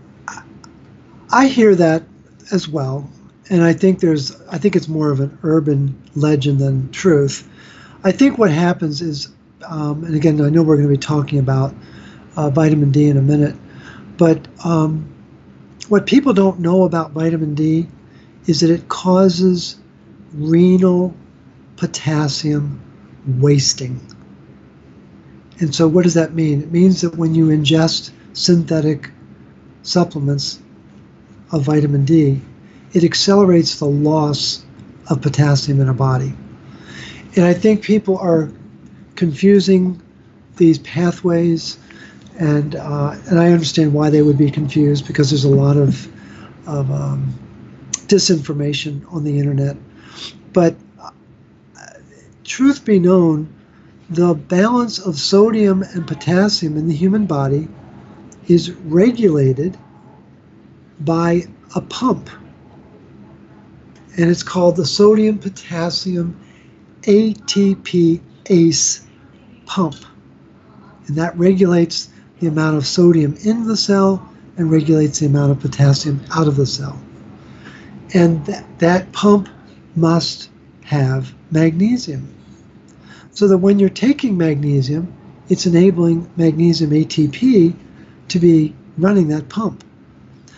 i hear that as well and i think there's i think it's more of an urban legend than truth i think what happens is um, and again i know we're going to be talking about uh, vitamin d in a minute but um, what people don't know about vitamin d is that it causes renal potassium wasting. And so, what does that mean? It means that when you ingest synthetic supplements of vitamin D, it accelerates the loss of potassium in our body. And I think people are confusing these pathways, and uh, and I understand why they would be confused because there's a lot of of um, disinformation on the internet. But uh, truth be known, the balance of sodium and potassium in the human body is regulated by a pump. And it's called the sodium potassium ATP ACE pump. And that regulates the amount of sodium in the cell and regulates the amount of potassium out of the cell. And that, that pump must have magnesium. So that when you're taking magnesium, it's enabling magnesium ATP to be running that pump.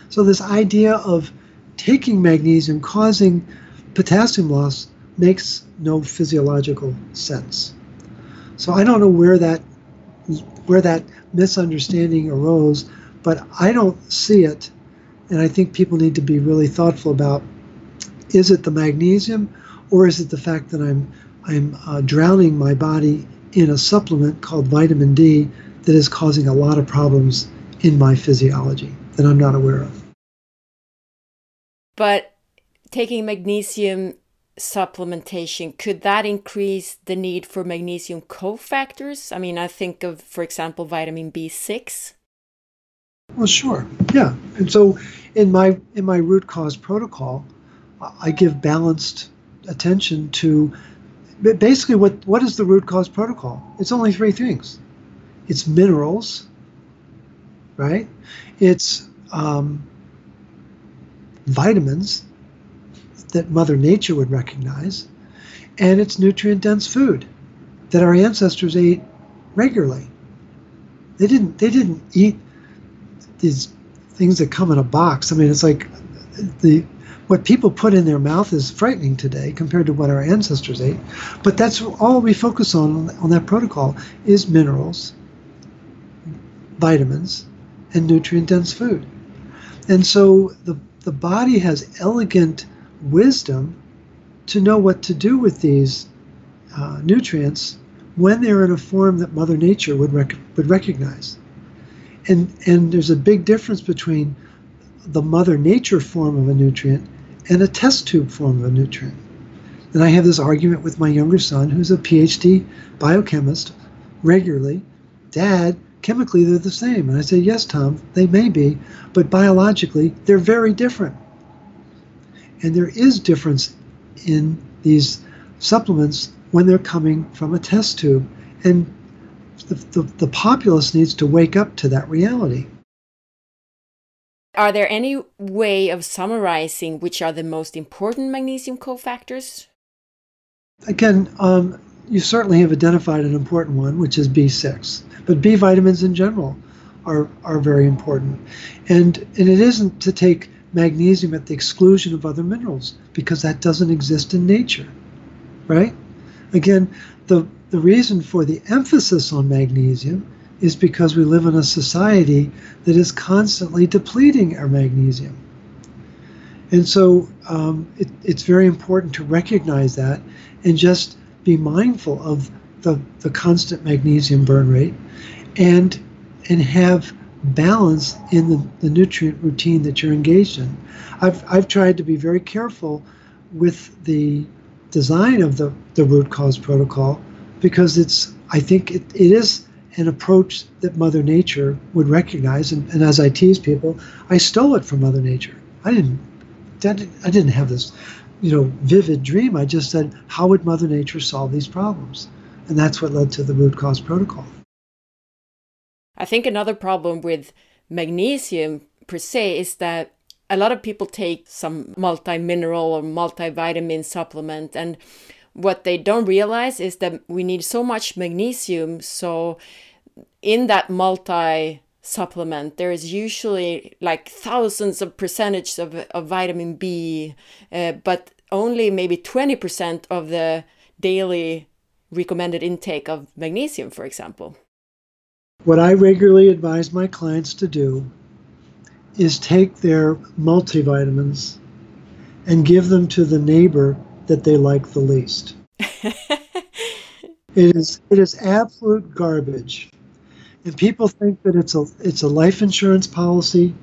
So, this idea of taking magnesium causing potassium loss makes no physiological sense. So, I don't know where that where that misunderstanding arose, but I don't see it and I think people need to be really thoughtful about is it the magnesium or is it the fact that I'm I'm uh, drowning my body in a supplement called vitamin D that is causing a lot of problems in my physiology that I'm not aware of. But taking magnesium supplementation could that increase the need for magnesium cofactors? I mean, I think of for example vitamin B6 well, sure. Yeah. And so in my in my root cause protocol, I give balanced attention to basically what what is the root cause protocol? It's only three things. It's minerals, right? It's um, vitamins that Mother Nature would recognize, and it's nutrient dense food that our ancestors ate regularly. They didn't they didn't eat these things that come in a box. I mean, it's like the what people put in their mouth is frightening today compared to what our ancestors ate. But that's all we focus on on that protocol is minerals, vitamins, and nutrient dense food. And so the the body has elegant wisdom to know what to do with these uh, nutrients when they're in a form that Mother Nature would rec- would recognize and and there's a big difference between the mother nature form of a nutrient and a test tube form of a nutrient. And I have this argument with my younger son, who's a PhD biochemist, regularly. Dad, chemically they're the same. And I say, yes, Tom, they may be, but biologically they're very different. And there is difference in these supplements when they're coming from a test tube. And the, the, the populace needs to wake up to that reality. Are there any way of summarizing which are the most important magnesium cofactors? Again, um, you certainly have identified an important one, which is B6. But B vitamins in general are, are very important. And, and it isn't to take magnesium at the exclusion of other minerals, because that doesn't exist in nature, right? Again, the, the reason for the emphasis on magnesium is because we live in a society that is constantly depleting our magnesium. And so um, it, it's very important to recognize that and just be mindful of the, the constant magnesium burn rate and and have balance in the, the nutrient routine that you're engaged in. I've, I've tried to be very careful with the design of the, the root cause protocol because it's I think it, it is an approach that Mother Nature would recognize. And, and as I tease people, I stole it from Mother Nature. I didn't, I didn't have this, you know, vivid dream. I just said, how would Mother Nature solve these problems? And that's what led to the root cause protocol. I think another problem with magnesium per se is that a lot of people take some multi-mineral or multivitamin supplement and what they don't realize is that we need so much magnesium so in that multi supplement. There is usually like thousands of percentage of, of vitamin b uh, but only maybe 20% of the daily recommended intake of magnesium for example. What i regularly advise my clients to do is take their multivitamins and give them to the neighbor that they like the least. It is it is absolute garbage and people think that it's a it's a life insurance policy,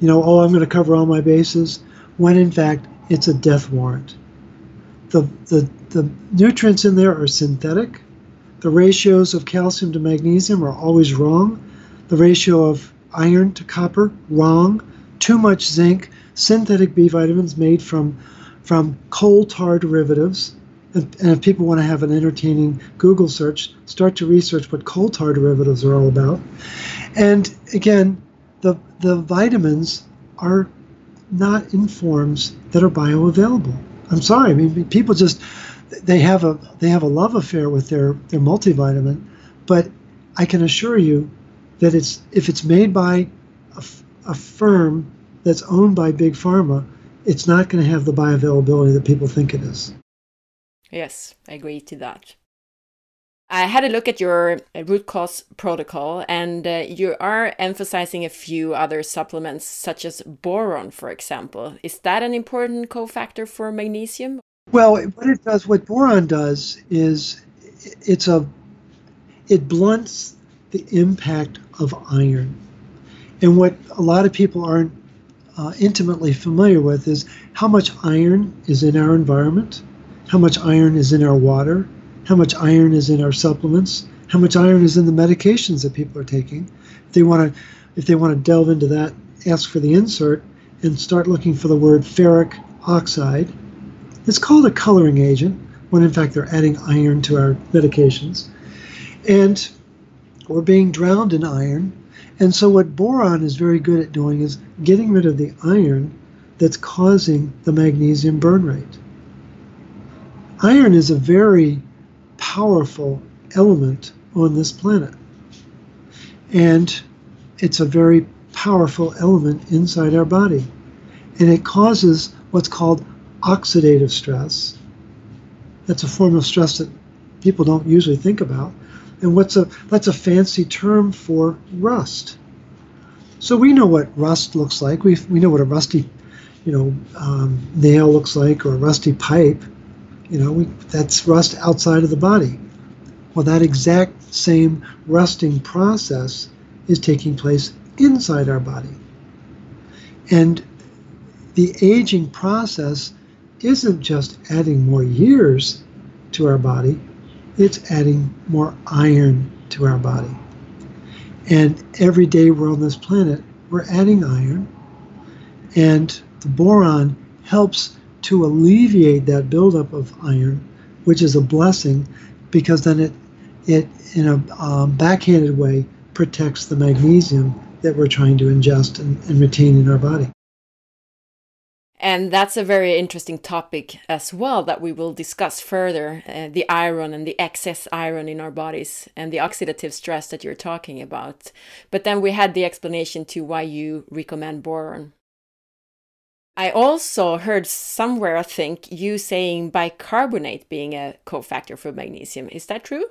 you know, oh, I'm going to cover all my bases, when in fact it's a death warrant. The the the nutrients in there are synthetic. The ratios of calcium to magnesium are always wrong. The ratio of iron to copper wrong. Too much zinc. Synthetic B vitamins made from from coal tar derivatives and, if people want to have an entertaining Google search, start to research what coal tar derivatives are all about. And again, the the vitamins are not in forms that are bioavailable. I'm sorry. I mean, people just they have a they have a love affair with their their multivitamin, but I can assure you that it's if it's made by a, a firm that's owned by big pharma, it's not going to have the bioavailability that people think it is. Yes, I agree to that. I had a look at your uh, root cause protocol, and uh, you are emphasizing a few other supplements, such as boron, for example. Is that an important cofactor for magnesium? Well, what it does, what boron does, is it's a it blunts the impact of iron. And what a lot of people aren't uh, intimately familiar with is how much iron is in our environment how much iron is in our water, how much iron is in our supplements, how much iron is in the medications that people are taking. If they want to, if they want to delve into that, ask for the insert and start looking for the word ferric oxide. It's called a coloring agent when in fact they're adding iron to our medications. And we're being drowned in iron. And so what boron is very good at doing is getting rid of the iron that's causing the magnesium burn rate. Iron is a very powerful element on this planet. And it's a very powerful element inside our body. And it causes what's called oxidative stress. That's a form of stress that people don't usually think about. And what's a that's a fancy term for rust. So we know what rust looks like. We we know what a rusty, you know, um, nail looks like or a rusty pipe. You know, we, that's rust outside of the body. Well, that exact same rusting process is taking place inside our body. And the aging process isn't just adding more years to our body, it's adding more iron to our body. And every day we're on this planet, we're adding iron. And the boron helps to alleviate that buildup of iron, which is a blessing because then it, it in a um, backhanded way, protects the magnesium that we're trying to ingest and, and retain in our body. And that's a very interesting topic as well that we will discuss further uh, the iron and the excess iron in our bodies and the oxidative stress that you're talking about. But then we had the explanation to why you recommend boron. I also heard somewhere, I think, you saying bicarbonate being a cofactor for magnesium. Is that true?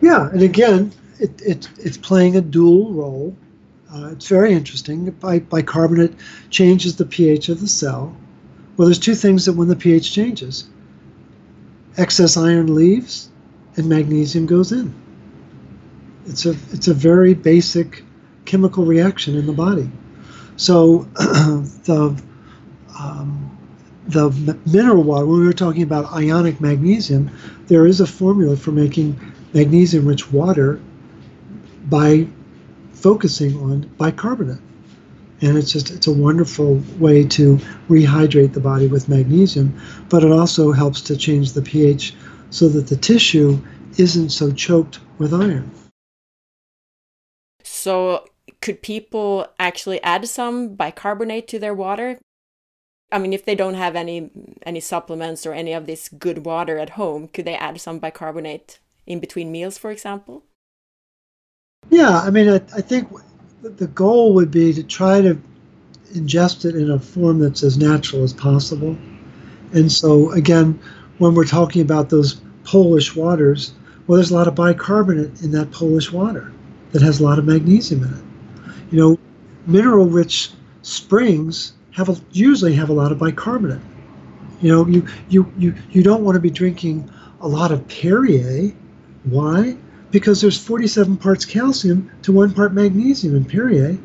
Yeah, and again, it, it, it's playing a dual role. Uh, it's very interesting. Bi- bicarbonate changes the pH of the cell. Well, there's two things that when the pH changes excess iron leaves and magnesium goes in. It's a, it's a very basic chemical reaction in the body. So the um, the mineral water, when we were talking about ionic magnesium, there is a formula for making magnesium rich water by focusing on bicarbonate. And it's just it's a wonderful way to rehydrate the body with magnesium, but it also helps to change the pH so that the tissue isn't so choked with iron. So could people actually add some bicarbonate to their water? I mean, if they don't have any any supplements or any of this good water at home, could they add some bicarbonate in between meals, for example? Yeah, I mean, I, I think the goal would be to try to ingest it in a form that's as natural as possible. And so, again, when we're talking about those Polish waters, well, there's a lot of bicarbonate in that Polish water that has a lot of magnesium in it. You know, mineral rich springs have a, usually have a lot of bicarbonate. You know, you, you, you, you don't want to be drinking a lot of Perrier. Why? Because there's 47 parts calcium to one part magnesium in Perrier.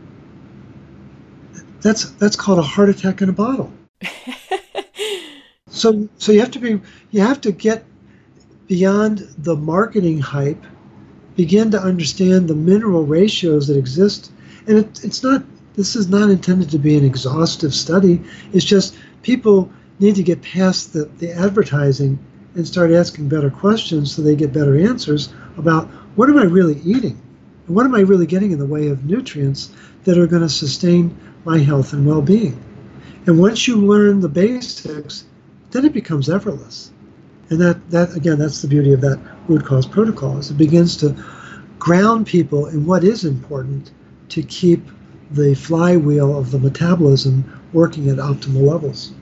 That's that's called a heart attack in a bottle. so so you have to be you have to get beyond the marketing hype, begin to understand the mineral ratios that exist and it, it's not this is not intended to be an exhaustive study. It's just people need to get past the, the advertising and start asking better questions so they get better answers about what am i really eating? And what am i really getting in the way of nutrients that are going to sustain my health and well-being? And once you learn the basics then it becomes effortless. And that, that again that's the beauty of that root cause protocol is it begins to ground people in what is important to keep the flywheel of the metabolism working at optimal levels.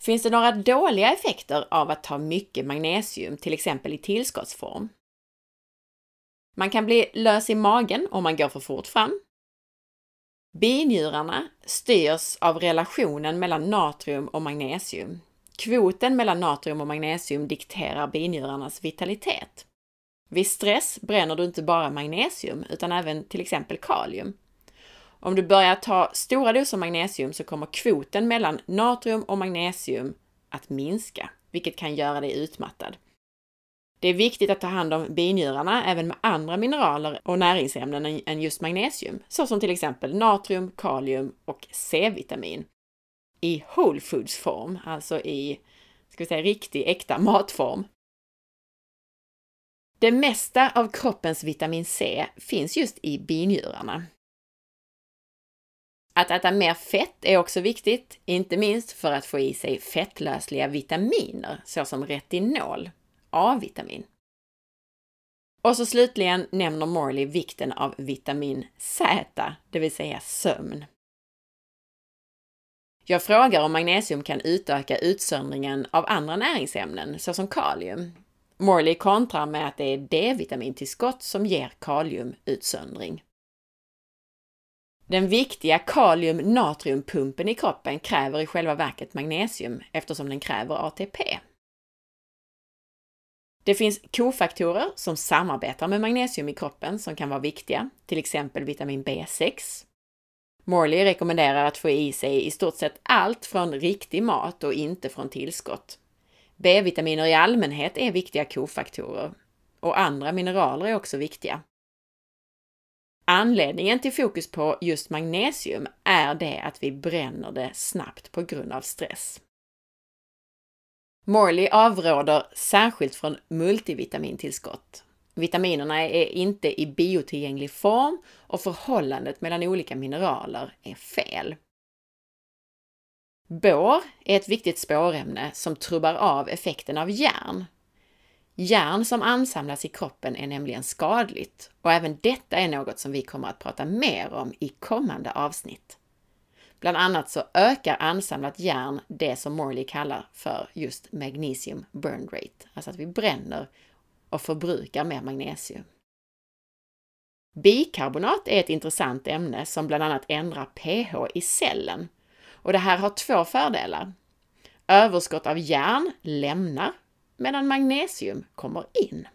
Finns det några dåliga effekter av att ta mycket magnesium, till exempel i tillskottsform? Man kan bli lös i magen om man går för fort fram. Binjurarna styrs av relationen mellan natrium och magnesium. Kvoten mellan natrium och magnesium dikterar binjurarnas vitalitet. Vid stress bränner du inte bara magnesium utan även till exempel kalium. Om du börjar ta stora doser magnesium så kommer kvoten mellan natrium och magnesium att minska, vilket kan göra dig utmattad. Det är viktigt att ta hand om binjurarna även med andra mineraler och näringsämnen än just magnesium, såsom till exempel natrium, kalium och C-vitamin. I whole foods form, alltså i ska vi säga, riktig, äkta matform. Det mesta av kroppens vitamin C finns just i binjurarna. Att äta mer fett är också viktigt, inte minst för att få i sig fettlösliga vitaminer såsom retinol, A-vitamin. Och så slutligen nämner Morley vikten av vitamin Z, det vill säga sömn. Jag frågar om magnesium kan utöka utsöndringen av andra näringsämnen såsom kalium, Morley kontrar med att det är D-vitamintillskott som ger kaliumutsöndring. Den viktiga kalium-natriumpumpen i kroppen kräver i själva verket magnesium eftersom den kräver ATP. Det finns kofaktorer som samarbetar med magnesium i kroppen som kan vara viktiga, till exempel vitamin B6. Morley rekommenderar att få i sig i stort sett allt från riktig mat och inte från tillskott, B-vitaminer i allmänhet är viktiga kofaktorer och andra mineraler är också viktiga. Anledningen till fokus på just magnesium är det att vi bränner det snabbt på grund av stress. Morley avråder särskilt från multivitamintillskott. Vitaminerna är inte i biotillgänglig form och förhållandet mellan olika mineraler är fel. Bor är ett viktigt spårämne som trubbar av effekten av järn. Järn som ansamlas i kroppen är nämligen skadligt och även detta är något som vi kommer att prata mer om i kommande avsnitt. Bland annat så ökar ansamlat järn det som Morley kallar för just magnesium burn rate, alltså att vi bränner och förbrukar mer magnesium. Bikarbonat är ett intressant ämne som bland annat ändrar pH i cellen. Och det här har två fördelar. Överskott av järn lämnar medan magnesium kommer in.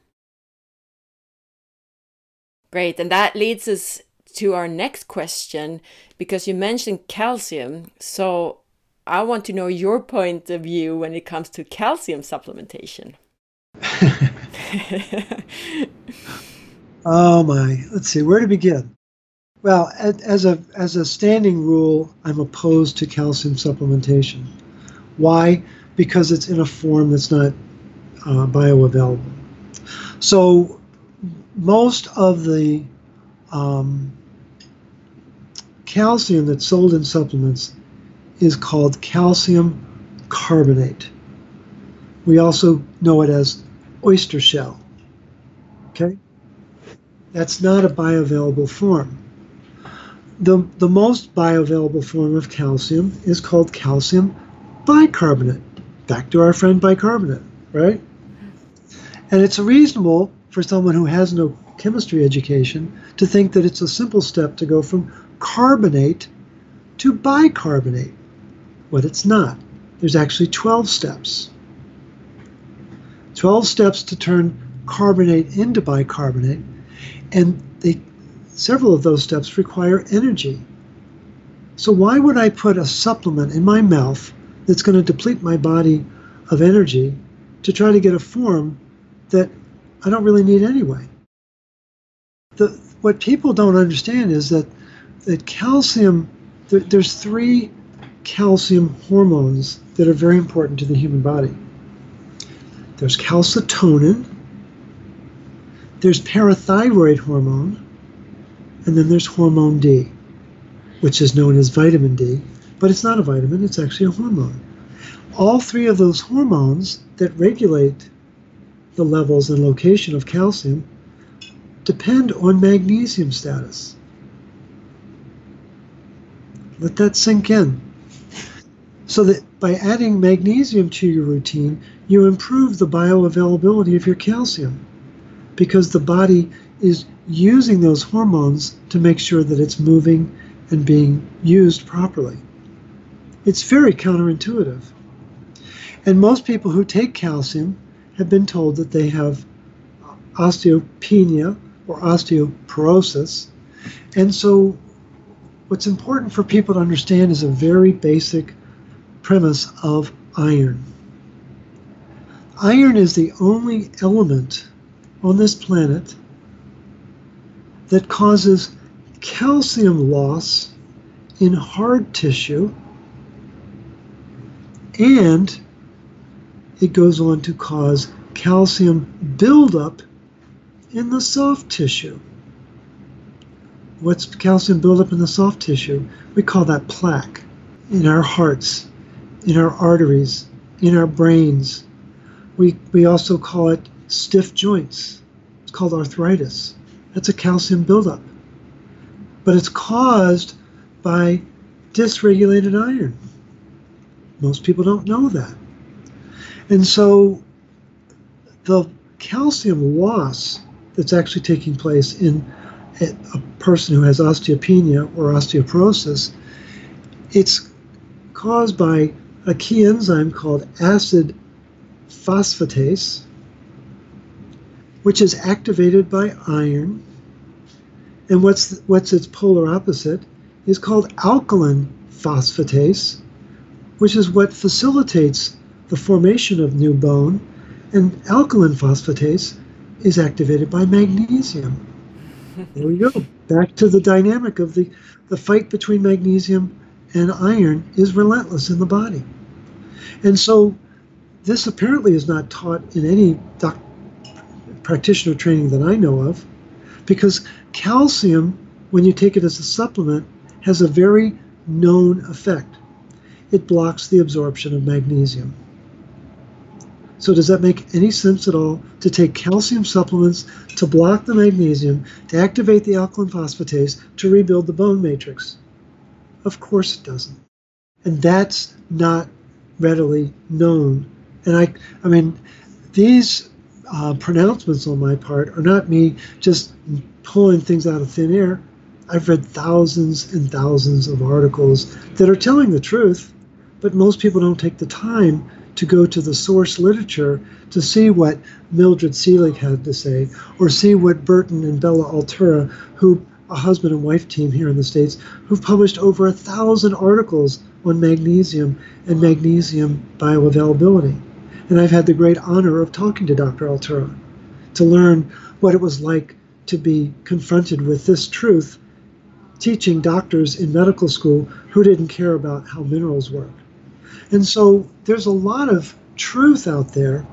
Great, and that leads us to our next question because you mentioned calcium. So I want to know your point of view when it comes to calcium supplementation. oh my, let's see, where to begin? Well, as a as a standing rule, I'm opposed to calcium supplementation. Why? Because it's in a form that's not uh, bioavailable. So most of the um, calcium that's sold in supplements is called calcium carbonate. We also know it as oyster shell. Okay? That's not a bioavailable form. The, the most bioavailable form of calcium is called calcium bicarbonate. Back to our friend bicarbonate, right? And it's reasonable for someone who has no chemistry education to think that it's a simple step to go from carbonate to bicarbonate. But it's not. There's actually 12 steps. 12 steps to turn carbonate into bicarbonate, and they, several of those steps require energy. So, why would I put a supplement in my mouth that's going to deplete my body of energy to try to get a form that I don't really need anyway? The, what people don't understand is that, that calcium, there, there's three calcium hormones that are very important to the human body. There's calcitonin, there's parathyroid hormone, and then there's hormone D, which is known as vitamin D, but it's not a vitamin, it's actually a hormone. All three of those hormones that regulate the levels and location of calcium depend on magnesium status. Let that sink in. So that by adding magnesium to your routine, you improve the bioavailability of your calcium because the body is using those hormones to make sure that it's moving and being used properly. It's very counterintuitive. And most people who take calcium have been told that they have osteopenia or osteoporosis. And so, what's important for people to understand is a very basic premise of iron. Iron is the only element on this planet that causes calcium loss in hard tissue and it goes on to cause calcium buildup in the soft tissue. What's calcium buildup in the soft tissue? We call that plaque in our hearts, in our arteries, in our brains, we, we also call it stiff joints. It's called arthritis. That's a calcium buildup. But it's caused by dysregulated iron. Most people don't know that. And so the calcium loss that's actually taking place in a person who has osteopenia or osteoporosis, it's caused by a key enzyme called acid phosphatase, which is activated by iron. And what's, what's its polar opposite is called alkaline phosphatase, which is what facilitates the formation of new bone. And alkaline phosphatase is activated by magnesium. there we go. Back to the dynamic of the, the fight between magnesium and iron is relentless in the body. And so this apparently is not taught in any doc- practitioner training that I know of, because calcium, when you take it as a supplement, has a very known effect. It blocks the absorption of magnesium. So, does that make any sense at all to take calcium supplements to block the magnesium, to activate the alkaline phosphatase, to rebuild the bone matrix? Of course it doesn't. And that's not readily known. And I, I mean, these uh, pronouncements on my part are not me just pulling things out of thin air. I've read thousands and thousands of articles that are telling the truth, but most people don't take the time to go to the source literature to see what Mildred Seelig had to say, or see what Burton and Bella Altura, who a husband and wife team here in the States, who've published over a thousand articles on magnesium and magnesium bioavailability. And I've had the great honor of talking to Dr. Altura to learn what it was like to be confronted with this truth, teaching doctors in medical school who didn't care about how minerals work. And so there's a lot of truth out there,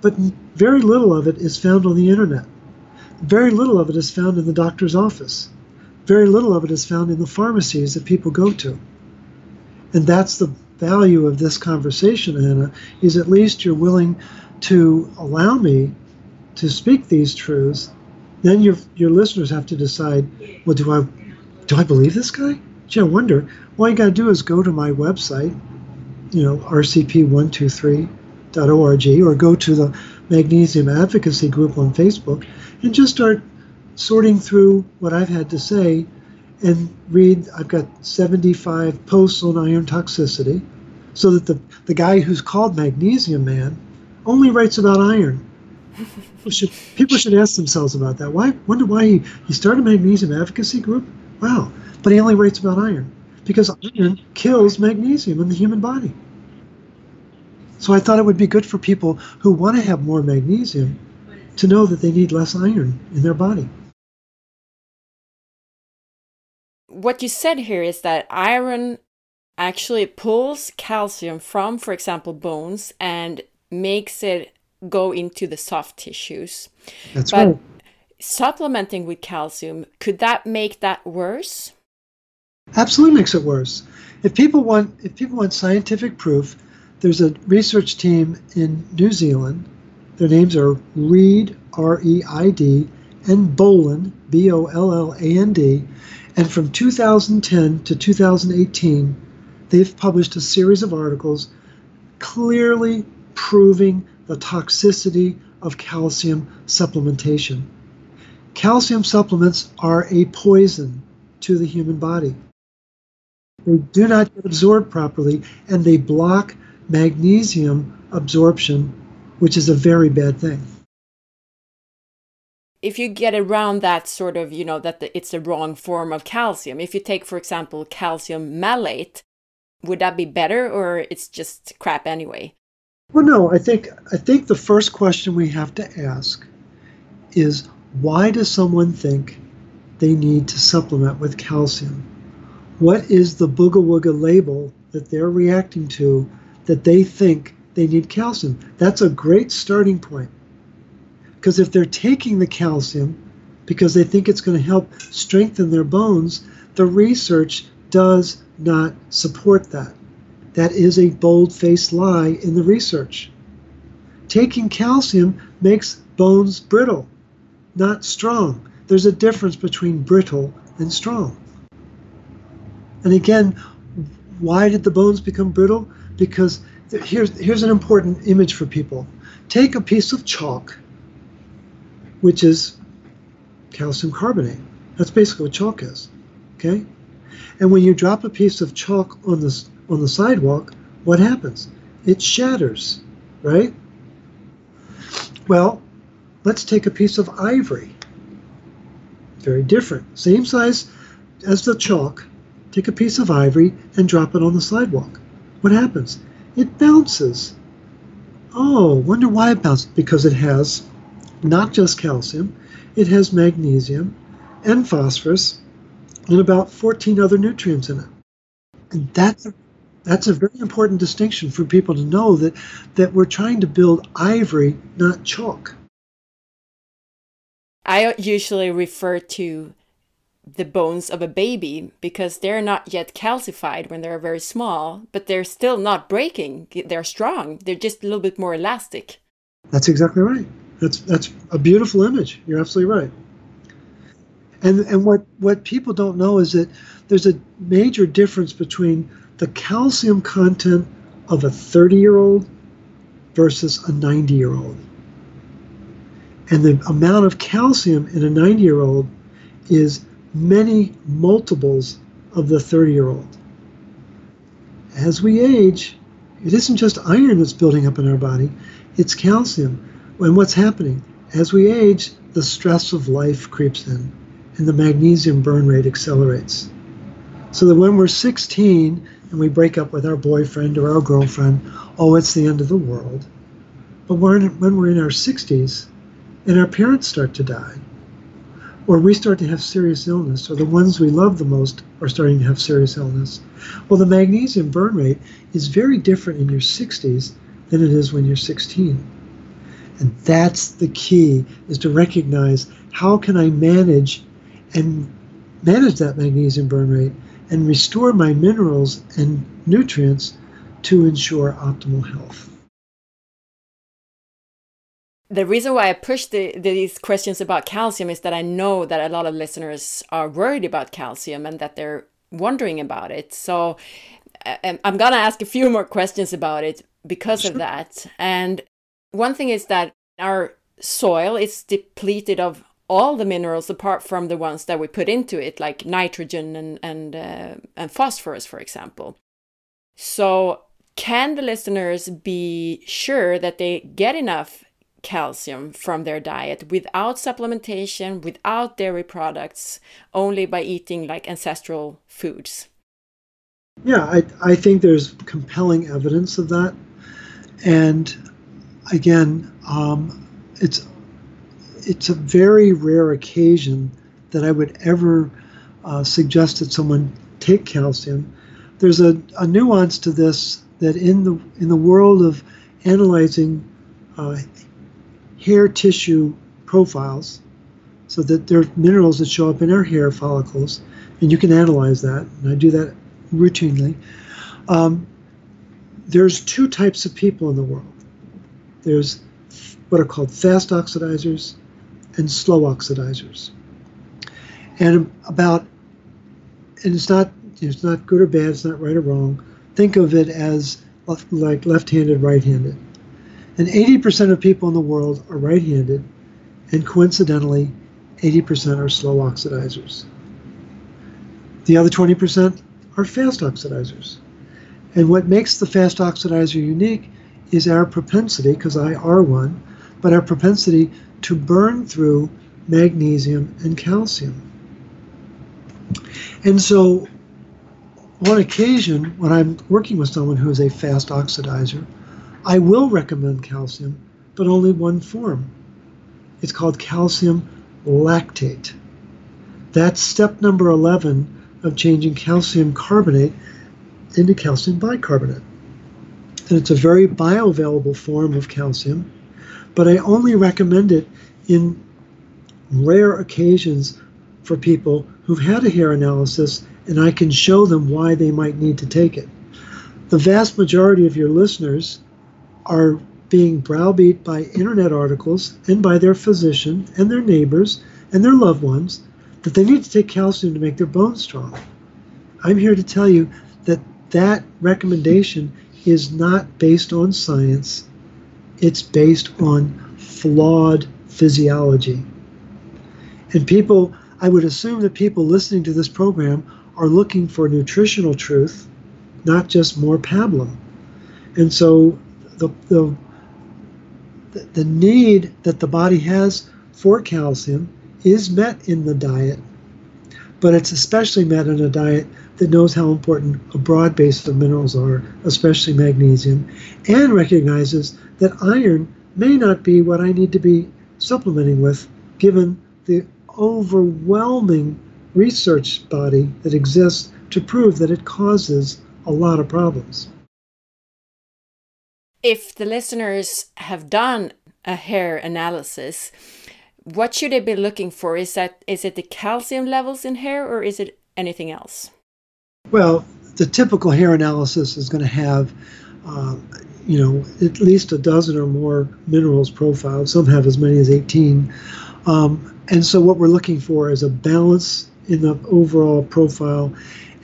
but very little of it is found on the internet. Very little of it is found in the doctor's office. Very little of it is found in the pharmacies that people go to. And that's the value of this conversation, Anna, is at least you're willing to allow me to speak these truths. Then your your listeners have to decide, well, do I do I believe this guy? Gee, I wonder. All you got to do is go to my website, you know, rcp123.org, or go to the Magnesium Advocacy Group on Facebook, and just start sorting through what I've had to say and read. I've got 75 posts on iron toxicity, so that the, the guy who's called Magnesium Man only writes about iron. People should, people should ask themselves about that. Why? Wonder why he, he started a magnesium advocacy group? Wow. But he only writes about iron because iron kills magnesium in the human body. So I thought it would be good for people who want to have more magnesium to know that they need less iron in their body. what you said here is that iron actually pulls calcium from, for example, bones and makes it go into the soft tissues. That's but right. Supplementing with calcium, could that make that worse? Absolutely makes it worse. If people want if people want scientific proof, there's a research team in New Zealand. Their names are Reid R E I D and Bolland B O L L A N D and from 2010 to 2018, they've published a series of articles clearly proving the toxicity of calcium supplementation. Calcium supplements are a poison to the human body. They do not get absorbed properly and they block magnesium absorption, which is a very bad thing if you get around that sort of, you know, that the, it's the wrong form of calcium, if you take, for example, calcium malate, would that be better or it's just crap anyway? Well, no, I think I think the first question we have to ask is why does someone think they need to supplement with calcium? What is the booga wooga label that they're reacting to that they think they need calcium? That's a great starting point. Because if they're taking the calcium because they think it's going to help strengthen their bones, the research does not support that. That is a bold faced lie in the research. Taking calcium makes bones brittle, not strong. There's a difference between brittle and strong. And again, why did the bones become brittle? Because here's, here's an important image for people. Take a piece of chalk which is calcium carbonate. That's basically what chalk is. Okay? And when you drop a piece of chalk on the, on the sidewalk, what happens? It shatters, right? Well, let's take a piece of ivory. Very different. Same size as the chalk. Take a piece of ivory and drop it on the sidewalk. What happens? It bounces. Oh, wonder why it bounces? Because it has not just calcium, it has magnesium and phosphorus and about 14 other nutrients in it. And that's a, that's a very important distinction for people to know that, that we're trying to build ivory, not chalk. I usually refer to the bones of a baby because they're not yet calcified when they're very small, but they're still not breaking. They're strong. They're just a little bit more elastic. That's exactly right. That's that's a beautiful image. You're absolutely right. And and what what people don't know is that there's a major difference between the calcium content of a 30 year old versus a 90 year old. And the amount of calcium in a 90 year old is many multiples of the 30 year old. As we age, it isn't just iron that's building up in our body, it's calcium. And what's happening? As we age, the stress of life creeps in and the magnesium burn rate accelerates. So that when we're 16 and we break up with our boyfriend or our girlfriend, oh, it's the end of the world. But when, when we're in our 60s and our parents start to die, or we start to have serious illness, or the ones we love the most are starting to have serious illness, well, the magnesium burn rate is very different in your 60s than it is when you're 16. And that's the key is to recognize how can I manage and manage that magnesium burn rate and restore my minerals and nutrients to ensure optimal health. The reason why I push the, these questions about calcium is that I know that a lot of listeners are worried about calcium and that they're wondering about it. So um, I'm going to ask a few more questions about it because sure. of that. And one thing is that our soil is depleted of all the minerals apart from the ones that we put into it, like nitrogen and and uh, and phosphorus, for example. So, can the listeners be sure that they get enough calcium from their diet without supplementation, without dairy products, only by eating like ancestral foods? Yeah, I, I think there's compelling evidence of that. And again, um, it's it's a very rare occasion that I would ever uh, suggest that someone take calcium. There's a, a, nuance to this that in the in the world of analyzing uh, hair tissue profiles, so that there are minerals that show up in our hair follicles, and you can analyze that, and I do that routinely. Um, there's two types of people in the world. There's what are called fast oxidizers and slow oxidizers. And about, and it's not it's not good or bad, it's not right or wrong. Think of it as like left-handed, right-handed. And 80% of people in the world are right-handed, and coincidentally, 80% are slow oxidizers. The other 20% are fast oxidizers. And what makes the fast oxidizer unique is our propensity, because I are one, but our propensity to burn through magnesium and calcium. And so, on occasion, when I'm working with someone who is a fast oxidizer, I will recommend calcium, but only one form. It's called calcium lactate. That's step number 11 of changing calcium carbonate into calcium bicarbonate. And it's a very bioavailable form of calcium but I only recommend it in rare occasions for people who've had a hair analysis and I can show them why they might need to take it. The vast majority of your listeners are being browbeat by internet articles and by their physician and their neighbors and their loved ones that they need to take calcium to make their bones strong. I'm here to tell you that that recommendation is not based on science it's based on flawed physiology. And people, I would assume that people listening to this program are looking for nutritional truth, not just more pablum. And so the, the, the need that the body has for calcium is met in the diet, but it's especially met in a diet that knows how important a broad base of minerals are, especially magnesium, and recognizes that iron may not be what I need to be supplementing with, given the overwhelming research body that exists to prove that it causes a lot of problems. If the listeners have done a hair analysis, what should they be looking for? Is that is it the calcium levels in hair or is it anything else? Well, the typical hair analysis is going to have, um, you know, at least a dozen or more minerals profiled. Some have as many as 18. Um, and so what we're looking for is a balance in the overall profile,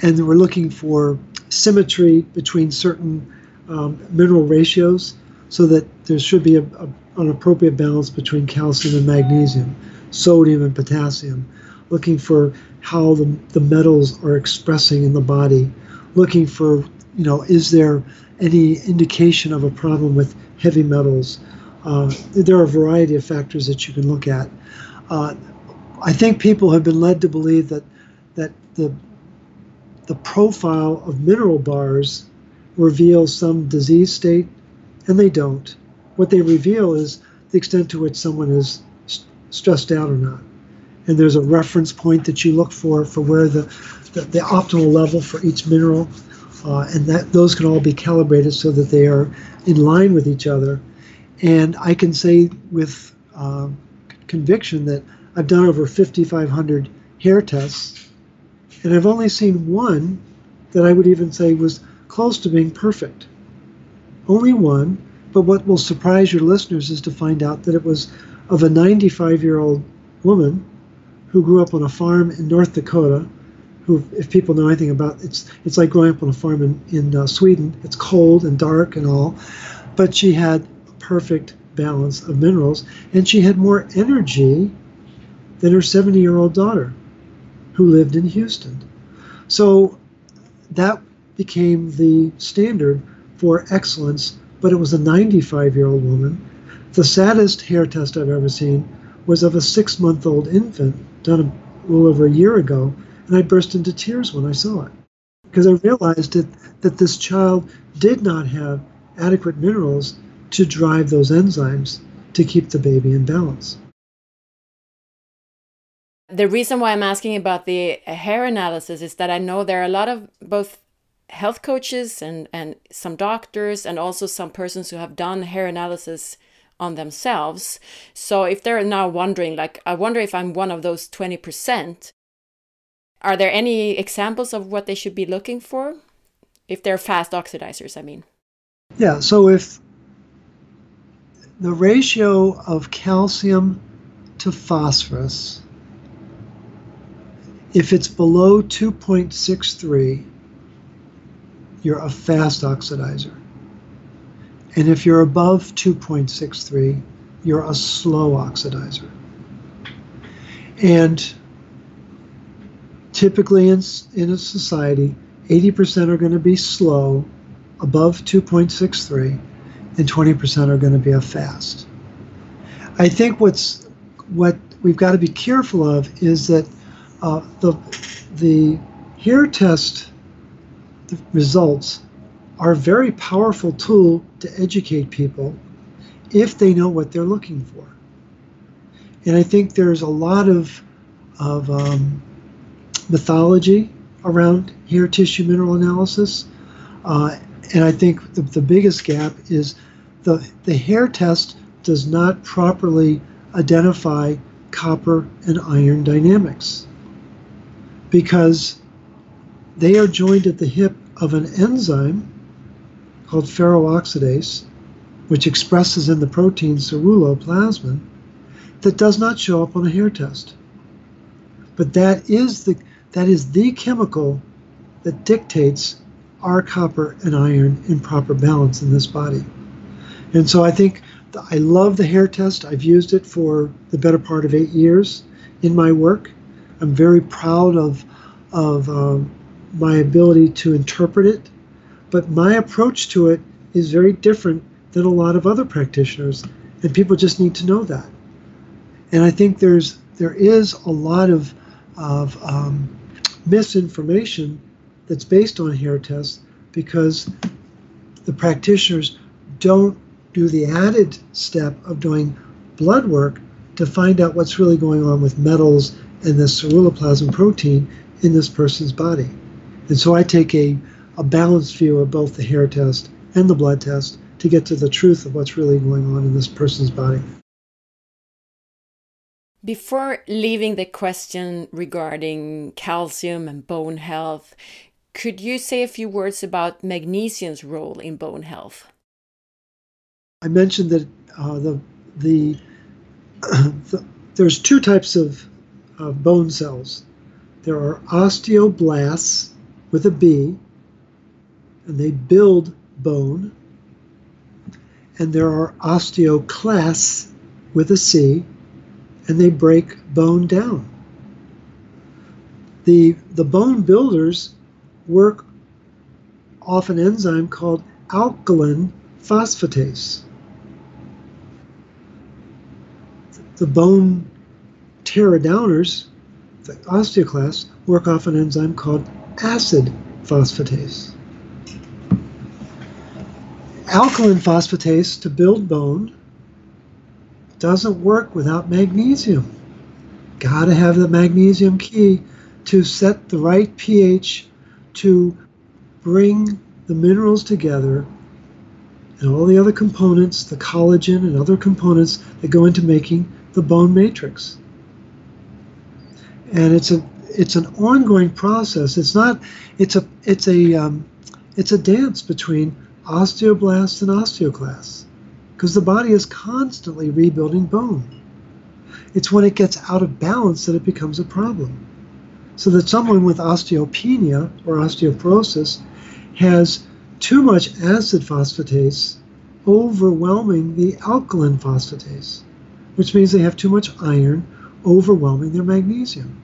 and we're looking for symmetry between certain um, mineral ratios so that there should be a, a, an appropriate balance between calcium and magnesium, sodium and potassium, looking for how the, the metals are expressing in the body, looking for, you know, is there any indication of a problem with heavy metals? Uh, there are a variety of factors that you can look at. Uh, I think people have been led to believe that that the the profile of mineral bars reveals some disease state, and they don't. What they reveal is the extent to which someone is st- stressed out or not. And there's a reference point that you look for for where the, the, the optimal level for each mineral, uh, and that those can all be calibrated so that they are in line with each other. And I can say with uh, conviction that I've done over 5,500 hair tests, and I've only seen one that I would even say was close to being perfect. Only one, but what will surprise your listeners is to find out that it was of a 95 year old woman who grew up on a farm in North Dakota. Who, if people know anything about it's, it's like growing up on a farm in, in uh, Sweden. It's cold and dark and all, but she had a perfect balance of minerals, and she had more energy than her 70 year old daughter who lived in Houston. So that became the standard for excellence, but it was a 95 year old woman. The saddest hair test I've ever seen was of a six month old infant done a little over a year ago, and I burst into tears when I saw it because I realized that, that this child did not have adequate minerals to drive those enzymes to keep the baby in balance. The reason why I'm asking about the hair analysis is that I know there are a lot of both health coaches and, and some doctors and also some persons who have done hair analysis on themselves. So if they're now wondering, like, I wonder if I'm one of those 20%, are there any examples of what they should be looking for? If they're fast oxidizers, I mean. Yeah, so if the ratio of calcium to phosphorus if it's below 2.63, you're a fast oxidizer. And if you're above 2.63, you're a slow oxidizer. And typically in, in a society, 80% are going to be slow, above 2.63, and 20% are going to be a fast. I think what's what we've got to be careful of is that uh, the, the hair test results are a very powerful tool to educate people if they know what they're looking for. And I think there's a lot of, of um, mythology around hair tissue mineral analysis. Uh, and I think the, the biggest gap is the, the hair test does not properly identify copper and iron dynamics because they are joined at the hip of an enzyme called ferroxidase, which expresses in the protein ceruloplasmin, that does not show up on a hair test. But that is the that is the chemical that dictates our copper and iron in proper balance in this body. And so I think I love the hair test. I've used it for the better part of eight years in my work. I'm very proud of of um, my ability to interpret it, but my approach to it is very different than a lot of other practitioners, and people just need to know that. And I think there's there is a lot of of um, misinformation that's based on hair tests because the practitioners don't do the added step of doing blood work to find out what's really going on with metals and the ceruloplasmin protein in this person's body. And so I take a, a balanced view of both the hair test and the blood test to get to the truth of what's really going on in this person's body. Before leaving the question regarding calcium and bone health, could you say a few words about magnesium's role in bone health? I mentioned that uh, the, the, the, there's two types of uh, bone cells. There are osteoblasts with a B, and they build bone, and there are osteoclasts with a C, and they break bone down. The, the bone builders work off an enzyme called alkaline phosphatase. The bone tear downers, the osteoclasts, work off an enzyme called acid phosphatase. Alkaline phosphatase to build bone doesn't work without magnesium. Got to have the magnesium key to set the right pH to bring the minerals together and all the other components, the collagen and other components that go into making the bone matrix. And it's a it's an ongoing process. It's not it's a it's a um, it's a dance between osteoblasts and osteoclasts because the body is constantly rebuilding bone. It's when it gets out of balance that it becomes a problem. So that someone with osteopenia or osteoporosis has too much acid phosphatase overwhelming the alkaline phosphatase, which means they have too much iron overwhelming their magnesium.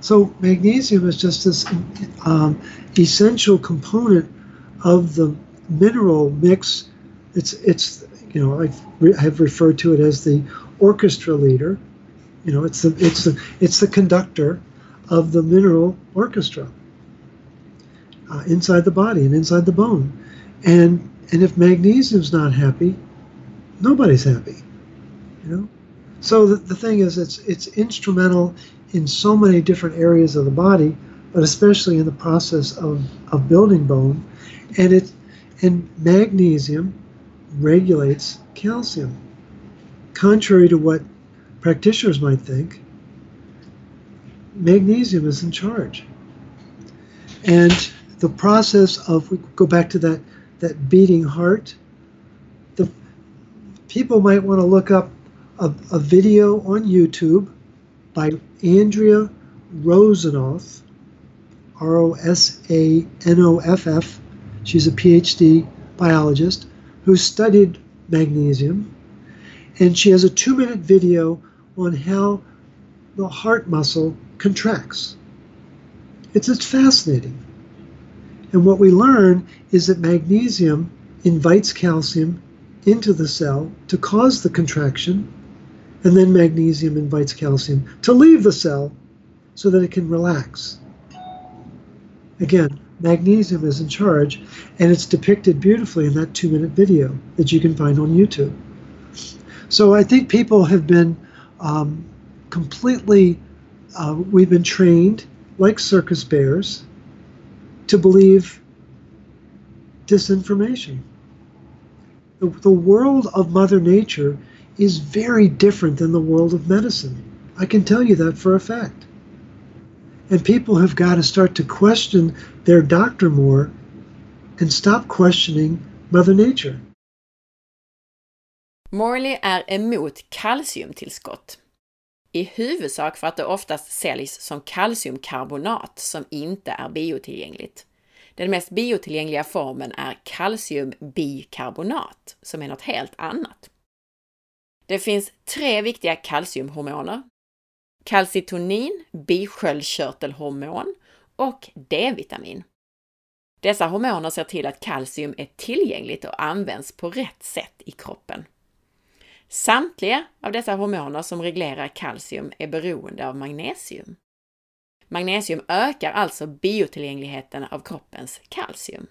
So magnesium is just this um, essential component of the mineral mix. It's it's you know, I've have referred to it as the orchestra leader. You know, it's the it's the it's the conductor of the mineral orchestra uh, inside the body and inside the bone. And and if magnesium's not happy, nobody's happy. You know. So the, the thing is, it's it's instrumental in so many different areas of the body, but especially in the process of, of building bone. And it and magnesium regulates calcium. Contrary to what practitioners might think, magnesium is in charge. And the process of, we go back to that, that beating heart, the people might want to look up a, a video on YouTube by Andrea Rosanoff, R O S A N O F F. She's a PhD biologist who studied magnesium, and she has a two minute video on how the heart muscle contracts. It's, it's fascinating. And what we learn is that magnesium invites calcium into the cell to cause the contraction, and then magnesium invites calcium to leave the cell so that it can relax. Again, magnesium is in charge, and it's depicted beautifully in that two minute video that you can find on YouTube. So I think people have been um, completely, uh, we've been trained like circus bears to believe disinformation. The, the world of Mother Nature is very different than the world of medicine. I can tell you that for a fact. And people have got to start to question their doctor more and stop questioning Mother Nature. Morley är emot kalciumtillskott. I huvudsak för att det oftast säljs som kalciumkarbonat som inte är biotillgängligt. Den mest biotillgängliga formen är kalciumbikarbonat, som är något helt annat. Det finns tre viktiga kalciumhormoner kalcitonin, bisköldkörtelhormon och D-vitamin. Dessa hormoner ser till att kalcium är tillgängligt och används på rätt sätt i kroppen. Samtliga av dessa hormoner som reglerar kalcium är beroende av magnesium. Magnesium ökar alltså biotillgängligheten av kroppens kalcium.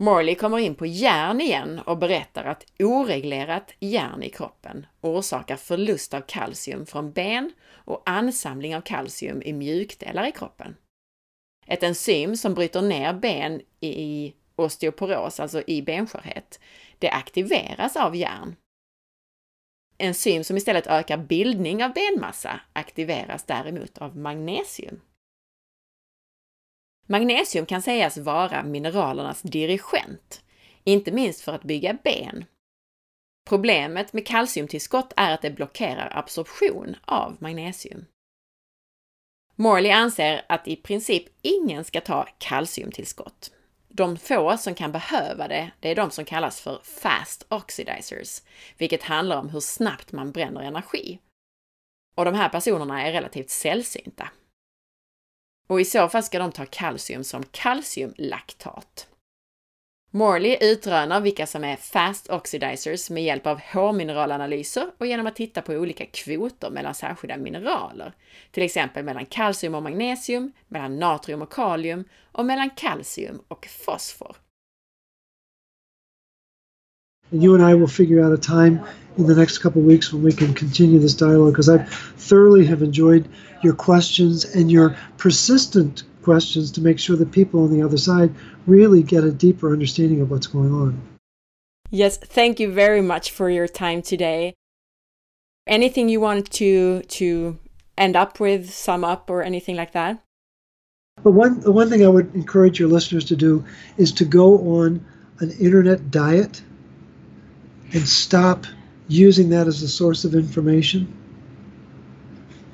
Morley kommer in på järn igen och berättar att oreglerat järn i kroppen orsakar förlust av kalcium från ben och ansamling av kalcium i mjukdelar i kroppen. Ett enzym som bryter ner ben i osteoporos, alltså i benskörhet, det aktiveras av järn. enzym som istället ökar bildning av benmassa aktiveras däremot av magnesium. Magnesium kan sägas vara mineralernas dirigent, inte minst för att bygga ben. Problemet med kalciumtillskott är att det blockerar absorption av magnesium. Morley anser att i princip ingen ska ta kalciumtillskott. De få som kan behöva det, det är de som kallas för fast oxidizers, vilket handlar om hur snabbt man bränner energi. Och de här personerna är relativt sällsynta. Och i så fall ska de ta kalcium som kalciumlaktat. Morley utrönar vilka som är fast oxidizers med hjälp av hårmineralanalyser och genom att titta på olika kvoter mellan särskilda mineraler. Till exempel mellan kalcium och magnesium, mellan natrium och kalium och mellan kalcium och fosfor. You and I will figure out a time in the next couple of weeks when we can continue this dialogue because I thoroughly have enjoyed your questions and your persistent questions to make sure that people on the other side really get a deeper understanding of what's going on. Yes, thank you very much for your time today. Anything you want to to end up with, sum up, or anything like that? But one the one thing I would encourage your listeners to do is to go on an internet diet and stop using that as a source of information.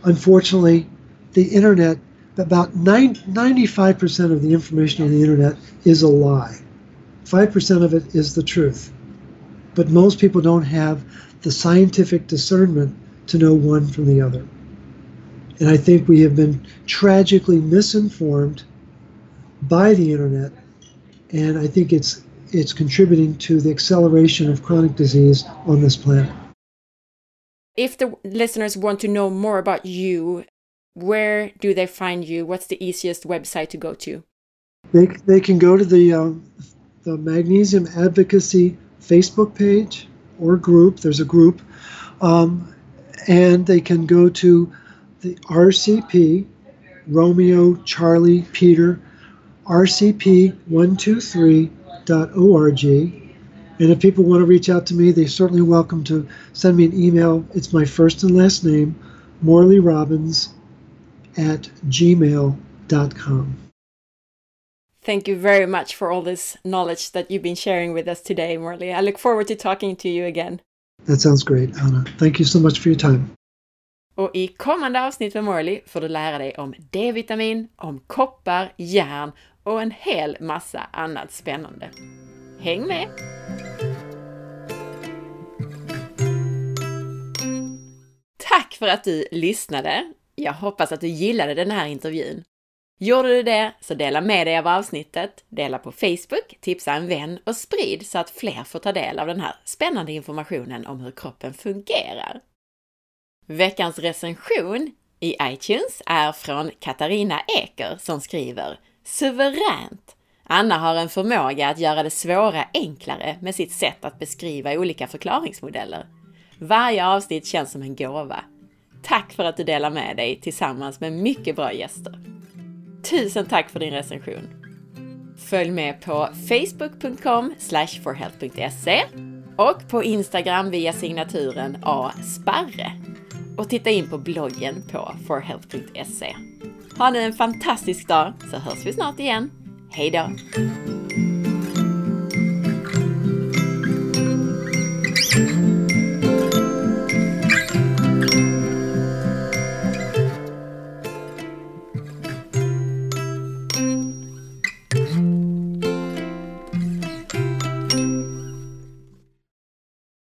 Unfortunately, the internet about 95% of the information on the internet is a lie. 5% of it is the truth. But most people don't have the scientific discernment to know one from the other. And I think we have been tragically misinformed by the internet, and I think it's it's contributing to the acceleration of chronic disease on this planet. If the listeners want to know more about you where do they find you? What's the easiest website to go to? They, they can go to the, um, the Magnesium Advocacy Facebook page or group. There's a group. Um, and they can go to the RCP, Romeo Charlie Peter, rcp123.org. And if people want to reach out to me, they're certainly welcome to send me an email. It's my first and last name, Morley Robbins at gmail.com. Thank you very much for all this knowledge that you've been sharing with us today, Morley. I look forward to talking to you again. That sounds great, Anna. Thank you so much for your time. Och i kommande avsnitt med Morley får du lära dig om D-vitamin, om koppar, järn och en hel massa annat spännande. Häng med! Tack för att du lyssnade! Jag hoppas att du gillade den här intervjun. Gjorde du det, så dela med dig av avsnittet, dela på Facebook, tipsa en vän och sprid så att fler får ta del av den här spännande informationen om hur kroppen fungerar. Veckans recension i iTunes är från Katarina Eker som skriver Suveränt! Anna har en förmåga att göra det svåra enklare med sitt sätt att beskriva olika förklaringsmodeller. Varje avsnitt känns som en gåva. Tack för att du delar med dig tillsammans med mycket bra gäster. Tusen tack för din recension! Följ med på facebook.com forhealth.se och på Instagram via signaturen asparre. Och titta in på bloggen på forhealth.se. Ha nu en fantastisk dag så hörs vi snart igen. Hejdå!